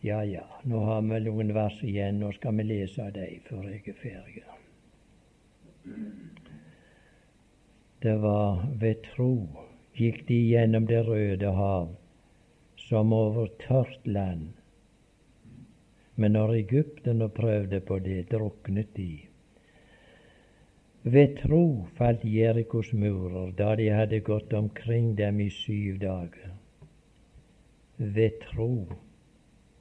Ja, ja, nå har vi noen vers igjen. Nå skal vi lese dem før jeg er ferdig. Det var ved tro gikk de gjennom Det røde hav som over tørt land. Men når egypterne prøvde på det, druknet de. Ved tro falt Jerikos murer da de hadde gått omkring dem i syv dager. Ved tro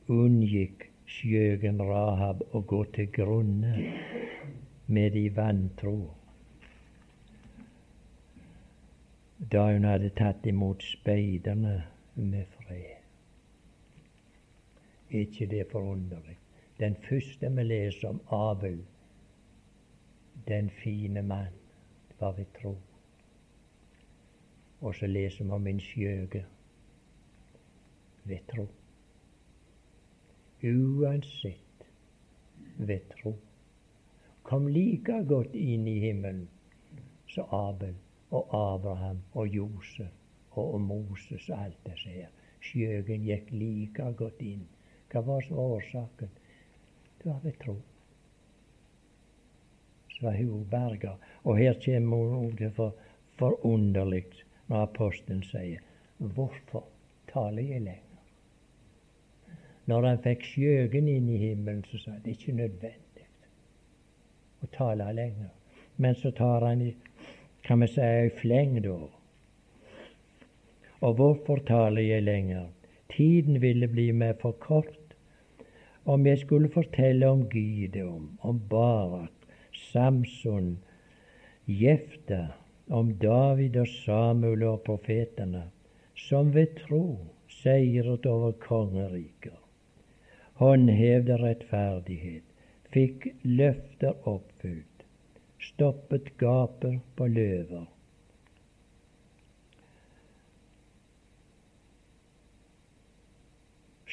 unngikk skjøgen Rahab å gå til grunne med de vantro da hun hadde tatt imot speiderne med fred. Ikke det forunderlig? Den første vi leser om Abel den fine mann var ved tro. Og så leser vi om en skjøge ved tro. Uansett ved tro. Kom like godt inn i himmelen som Abel og Abraham og Josef og Moses og alt disse her. Skjøgen gikk like godt inn. Hva var så årsaken? Det var ved tro så var. Og her kommer ordet for forunderlig når apostelen sier Hvorfor taler jeg lenger? Når han fikk skjøgen inn i himmelen, så sa han det er ikke nødvendig å tale lenger. Men så tar han i, kan vi si, ei fleng da. Og hvorfor taler jeg lenger? Tiden ville bli meg for kort om jeg skulle fortelle om Gideon, om Barak, Samson, Jefta, om David og Samuel og profetene, som ved tro seiret over kongeriker, håndhevde rettferdighet, fikk løfter oppfylt, stoppet gapet på løver.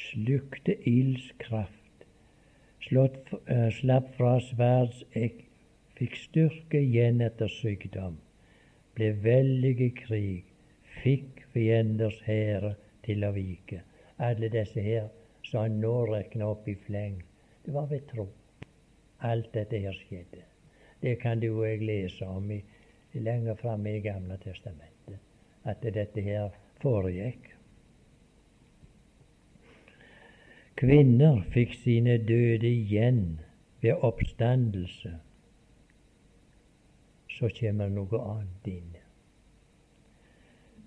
Slukte ilds kraft, uh, slapp fra sverdsegg, fikk styrke igjen etter sykdom, ble veldig i krig, fikk fienders hære til å vike. Alle disse her som han nå regner opp i fleng, det var ved tro alt dette her skjedde. Det kan du og jeg lese om i, lenger framme i Gamle testamentet, at dette her foregikk. Kvinner fikk sine døde igjen ved oppstandelse. Så kommer noe annet inn.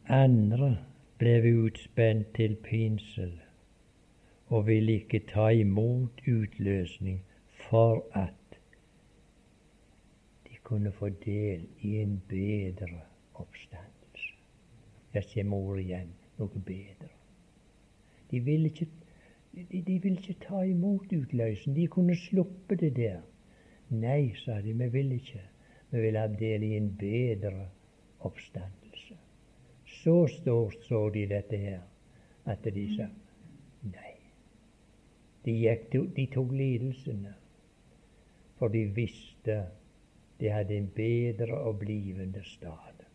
Andre ble utspent til pinsel og ville ikke ta imot utløsning for at de kunne få del i en bedre oppstandelse. Jeg ser mor igjen noe bedre. De ville ikke, de, de ville ikke ta imot utløsen. De kunne sluppe det der. Nei, sa de, vi vil ikke. Vi vil ha del i en bedre oppstandelse. Så stort så de dette her at de sa nei. De, gikk, de tok lidelsene for de visste de hadde en bedre og blivende stad.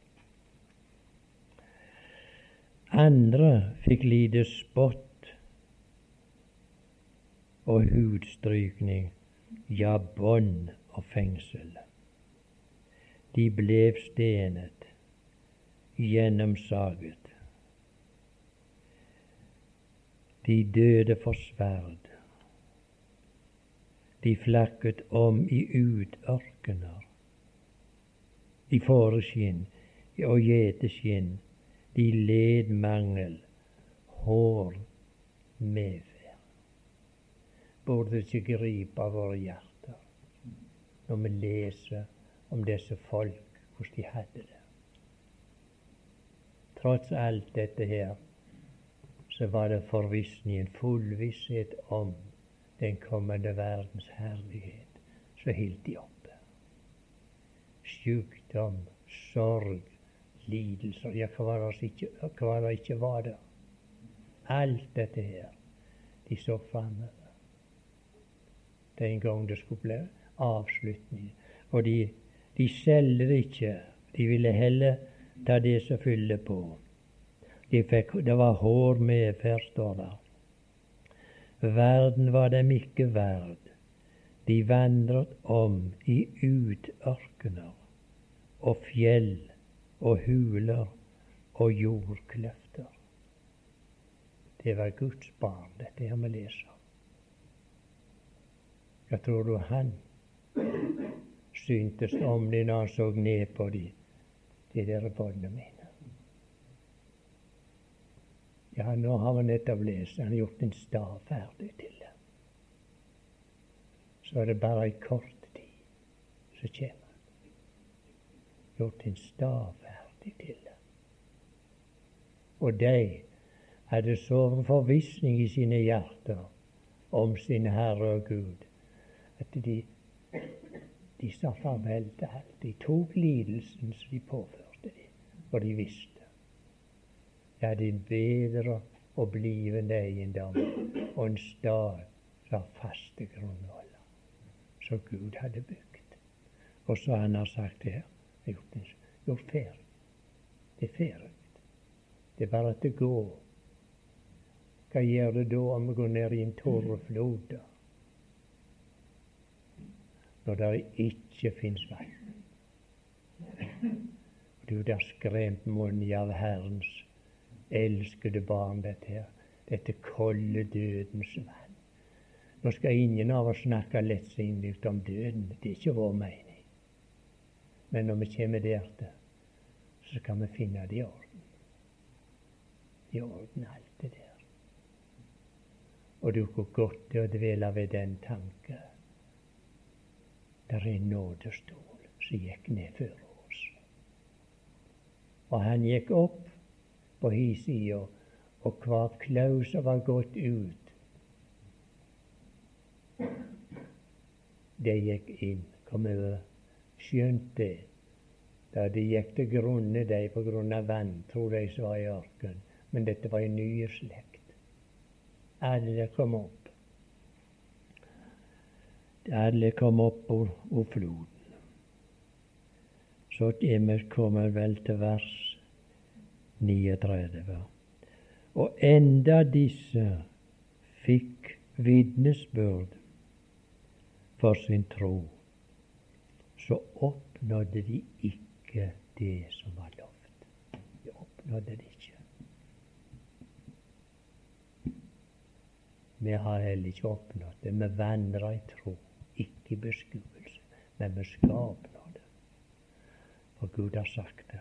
Andre fikk lide spott og hudstrykning, ja, bånd og fengsel. De ble stenet, gjennomsaget. De døde for sverd. De flakket om i utørkener, i fåreskinn og gjeteskinn. De led mangel, hår, medferd. Burde ikke gripe våre hjerter når vi leser om disse folk, hvordan de hadde det. Tross alt dette her, så var det forvissningen, full visshet om den kommende verdens herlighet, så holdt de oppe. Sjukdom, sorg, lidelser Ja, hva var det ikke, hva det ikke var der? Alt dette her. De så framover. Den gang det skulle bli avslutning. Og de, de selger ikke. De ville heller ta det som fyller på. De fikk, det var hår medferd, står der. Verden var dem ikke verd. De vandret om i utørkener og fjell og huler og jordkløfter. Det var Guds barn, dette her vi leser. Hva tror du han syntes om de når han så ned på de, de der båndene mine? Ja, nå har vi nettopp lest han har gjort en stav ferdig til det. Så er det bare ei kort tid, så kommer han. Gjort en stav ferdig til det. Og de hadde så forvissning i sine hjerter om sin Herre og Gud at de, de sa farvel til alt. De tok lidelsen som de påførte dem, og de visste ja, din bedre og blivende eiendom og en stad har faste grunnvoller som Gud hadde bygd. Og så han har sagt det her gjort, gjort ferdig. Det er ferdig. Det er bare at det går. Hva gjør det da om vi går ned i en tåreflod? flod? Når det ikke fins vann. Du, der skremt munn av Herrens elskede barn, dette her. Dette kolde dødens vann. Nå skal ingen av oss snakke lettsindig om døden. Det er ikke vår mening. Men når vi kommer dertil, så kan vi finne det i orden. I orden, alt det der. Og du, hvor godt er å dvele ved den tanke. Der er en nådestol som gikk ned før oss. Og han gikk opp på hi side, og hvert klau som var gått ut, det gikk inn, kom over. Skjønt det. Da de gikk til grunne, de på grunn av vantro, de som var i ørkenen. Men dette var en ny slekt. Alle kom opp. Alle kom opp av floden. Så vi kommet vel til vers 39. Og enda disse fikk vitnesbyrd for sin tro, så oppnådde de ikke det som var lovt. De oppnådde det ikke. Vi har heller ikke oppnådd det. Vi vandrer i tro, i beskuelse. Men vi oppnå det. For Gud har sagt det.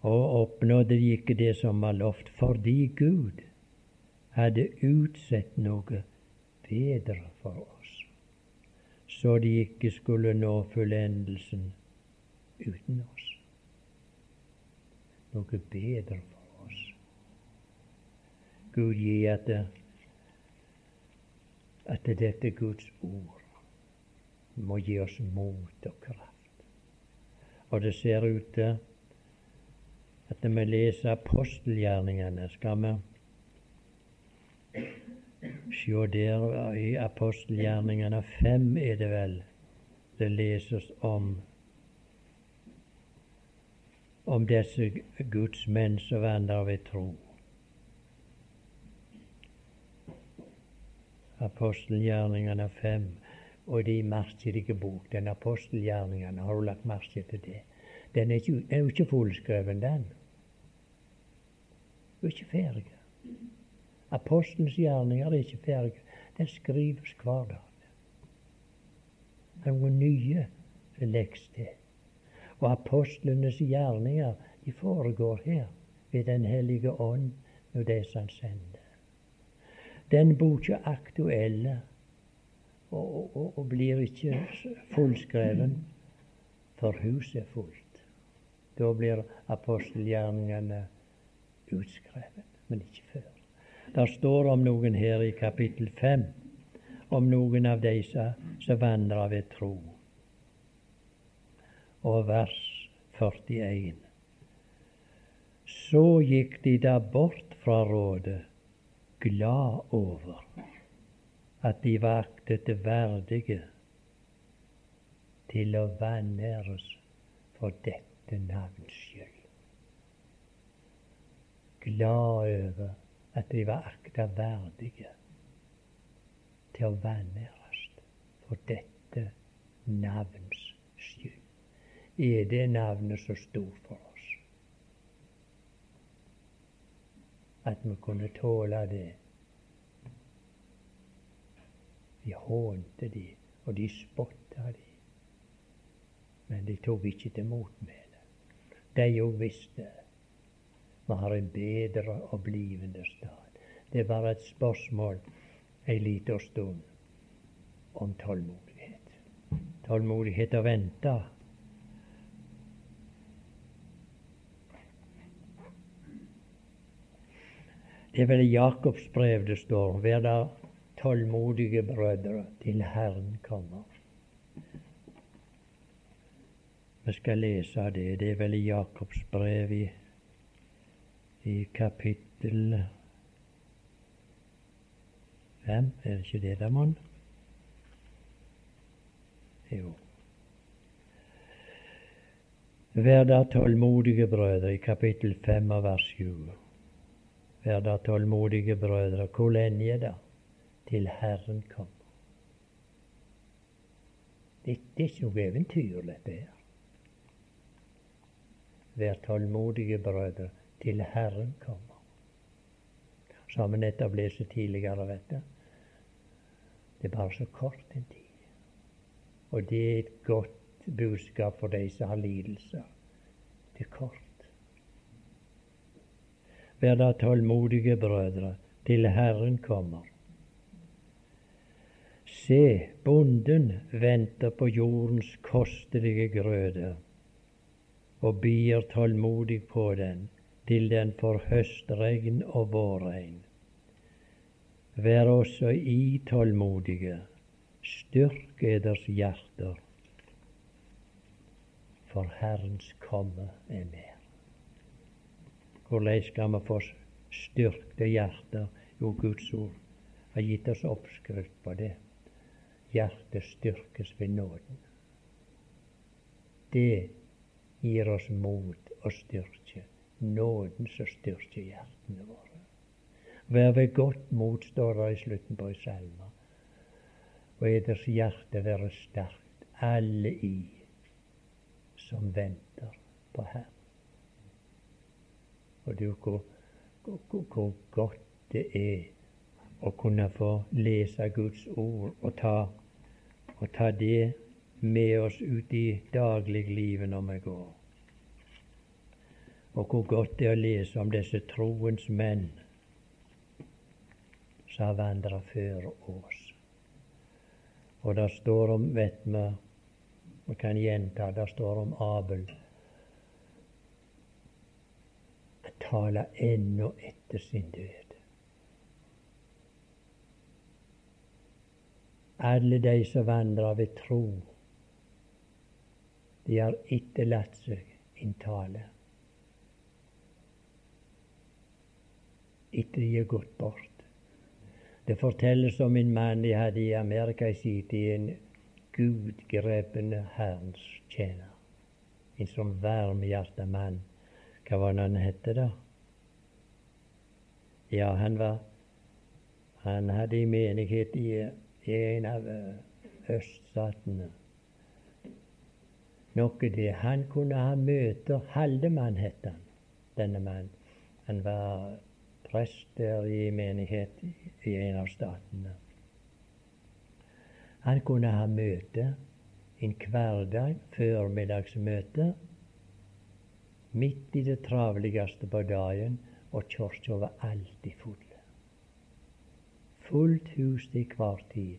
Og oppnådde de ikke det som var lovt, fordi Gud hadde utsett noe bedre for oss, så de ikke skulle nå fullendelsen uten oss. Noe bedre for oss. Gud gi at, at dette Guds ord må gi oss mot og kraft. Og det ser ut til at når vi leser apostelgjerningene, skal vi se der i apostelgjerningene fem er det vel det leses om om disse Guds menn som vandrer ved tro. Apostelgjerningene fem og de merkelige bok, den apostelgjerningene, har du lagt merke til det? Den er, ikke, er jo ikke fullskreven, den. Den er ikke ferdig. Apostelens gjerninger er ikke ferdig. Den skrives hver dag. noen nye legges til. Og apostlenes gjerninger de foregår her ved Den hellige ånd når det han sender. Den blir ikke aktuell og, og, og, blir ikke fullskreven, for huset er fullt. Da blir apostelgjerningene utskrevet, men ikke før. Der står om noen her i kapittel 5, om noen av disse som vandrer ved tro. Og vers 41. Så gikk de da bort fra rådet, glad over at de var aktet verdige til å vanæres for dette navns skyld glad over at de var akta verdige til å vanæres for dette navns skyld. Er det navnet så stort for oss at vi kunne tåle det? Vi hånte de, og de spotta de. Men de tok ikke til motmæle. De jo visste vi har en bedre og blivende stad. Det er bare et spørsmål ei lita stund om tålmodighet. Tålmodighet å vente. Det er vel i Jakobs brev det står 'Vær da tålmodige brødre til Herren kommer'. Vi skal lese det. Det er vel i Jakobs brev i i kapittel fem. Er det ikke det, da, mon? Jo. Vær da tålmodige brødre, i kapittel fem av vers sju. Vær da tålmodige brødre. Hvor lenge da? Til Herren kommer. Det, det er ikke noe eventyr, dette her. Vær tålmodige brødre til Herren kommer. Så har vi nettopp lest tidligere, vet du. Det er bare så kort en tid. Og det er et godt budskap for de som har lidelser. Det er kort. Vær da tålmodige, brødre, til Herren kommer. Se, bonden venter på jordens kostelige grøde og bier tålmodig på den til den får høstregn og vårregn. Vær også i tålmodige, styrk eders hjerter, for Herrens komme er nær. Hvordan skal vi få styrkte hjerter? Jo, Guds ord har gitt oss oppskrift på det. Hjertet styrkes ved nåden. Det gir oss mot og styrke. Nåden som styrker hjertene våre. Vær ved godt mot, står det i slutten på salmen. salme. Og eders hjerte være sterkt, alle i som venter på Herren. Og du, hvor, hvor, hvor godt det er å kunne få lese Guds ord og ta, og ta det med oss ut i dagliglivet når vi går. Og hvor godt det er å lese om disse troens menn som har vandra før oss. Og det står om, vet vi, vi kan gjenta, det står om Abel. Han taler ennå etter sin død. Alle de som vandrer ved tro, de har etterlatt seg en tale. Etter de er gått bort. Det fortelles om en mann de hadde i Amerika i sin tid, en gudgrepen Herrens tjener. En sånn varmhjerta mann. Hva var det han het, da? Ja, han var Han hadde en menighet i i en av eh, øststatene. Noe det. Han kunne ha møter. Haldemann het han, denne mannen. Han var prest der i menighet i en av statene. Han kunne ha møte en hverdag, formiddagsmøte, midt i det travligste på dagen, og kirka var alltid full fullt hus til hver tid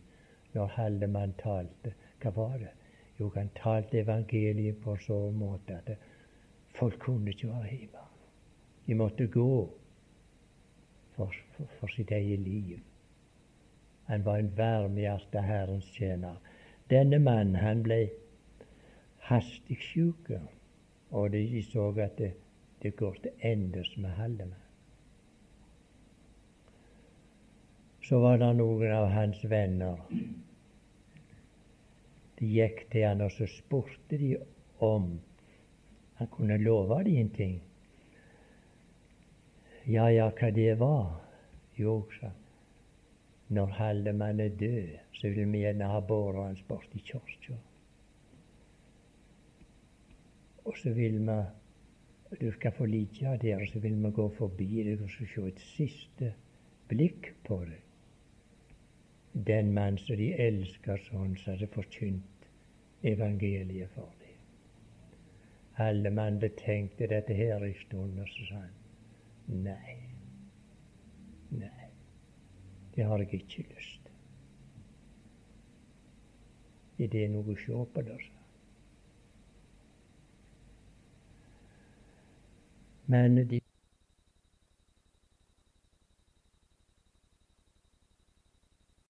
når Haldemann talte. Hva var det? Jo, han talte evangeliet på så måte at folk kunne ikke være hjemme. De måtte gå for, for, for sitt eget liv. Han var en varmhjerta Herrens tjener. Denne mannen han ble hastig sjuk, og de så at det, det går til endes med Haldemann. så var det noen av hans venner. De gikk til han og så spurte de om han kunne love dem en ting. Ja, ja, hva det var? Jo, sa når Haldemann er død, så vil vi gjerne ha båret hans bort i kirka. Og så vil vi Du skal få lite av det og så vil vi gå forbi deg og så se et siste blikk på deg den mann som de elsker sånn, som hadde forkynt evangeliet for dem. Alle mann betenkte dette her en stund, og så sa han nei. Nei, det har jeg ikke lyst til. Er det noe å se på, da? Men de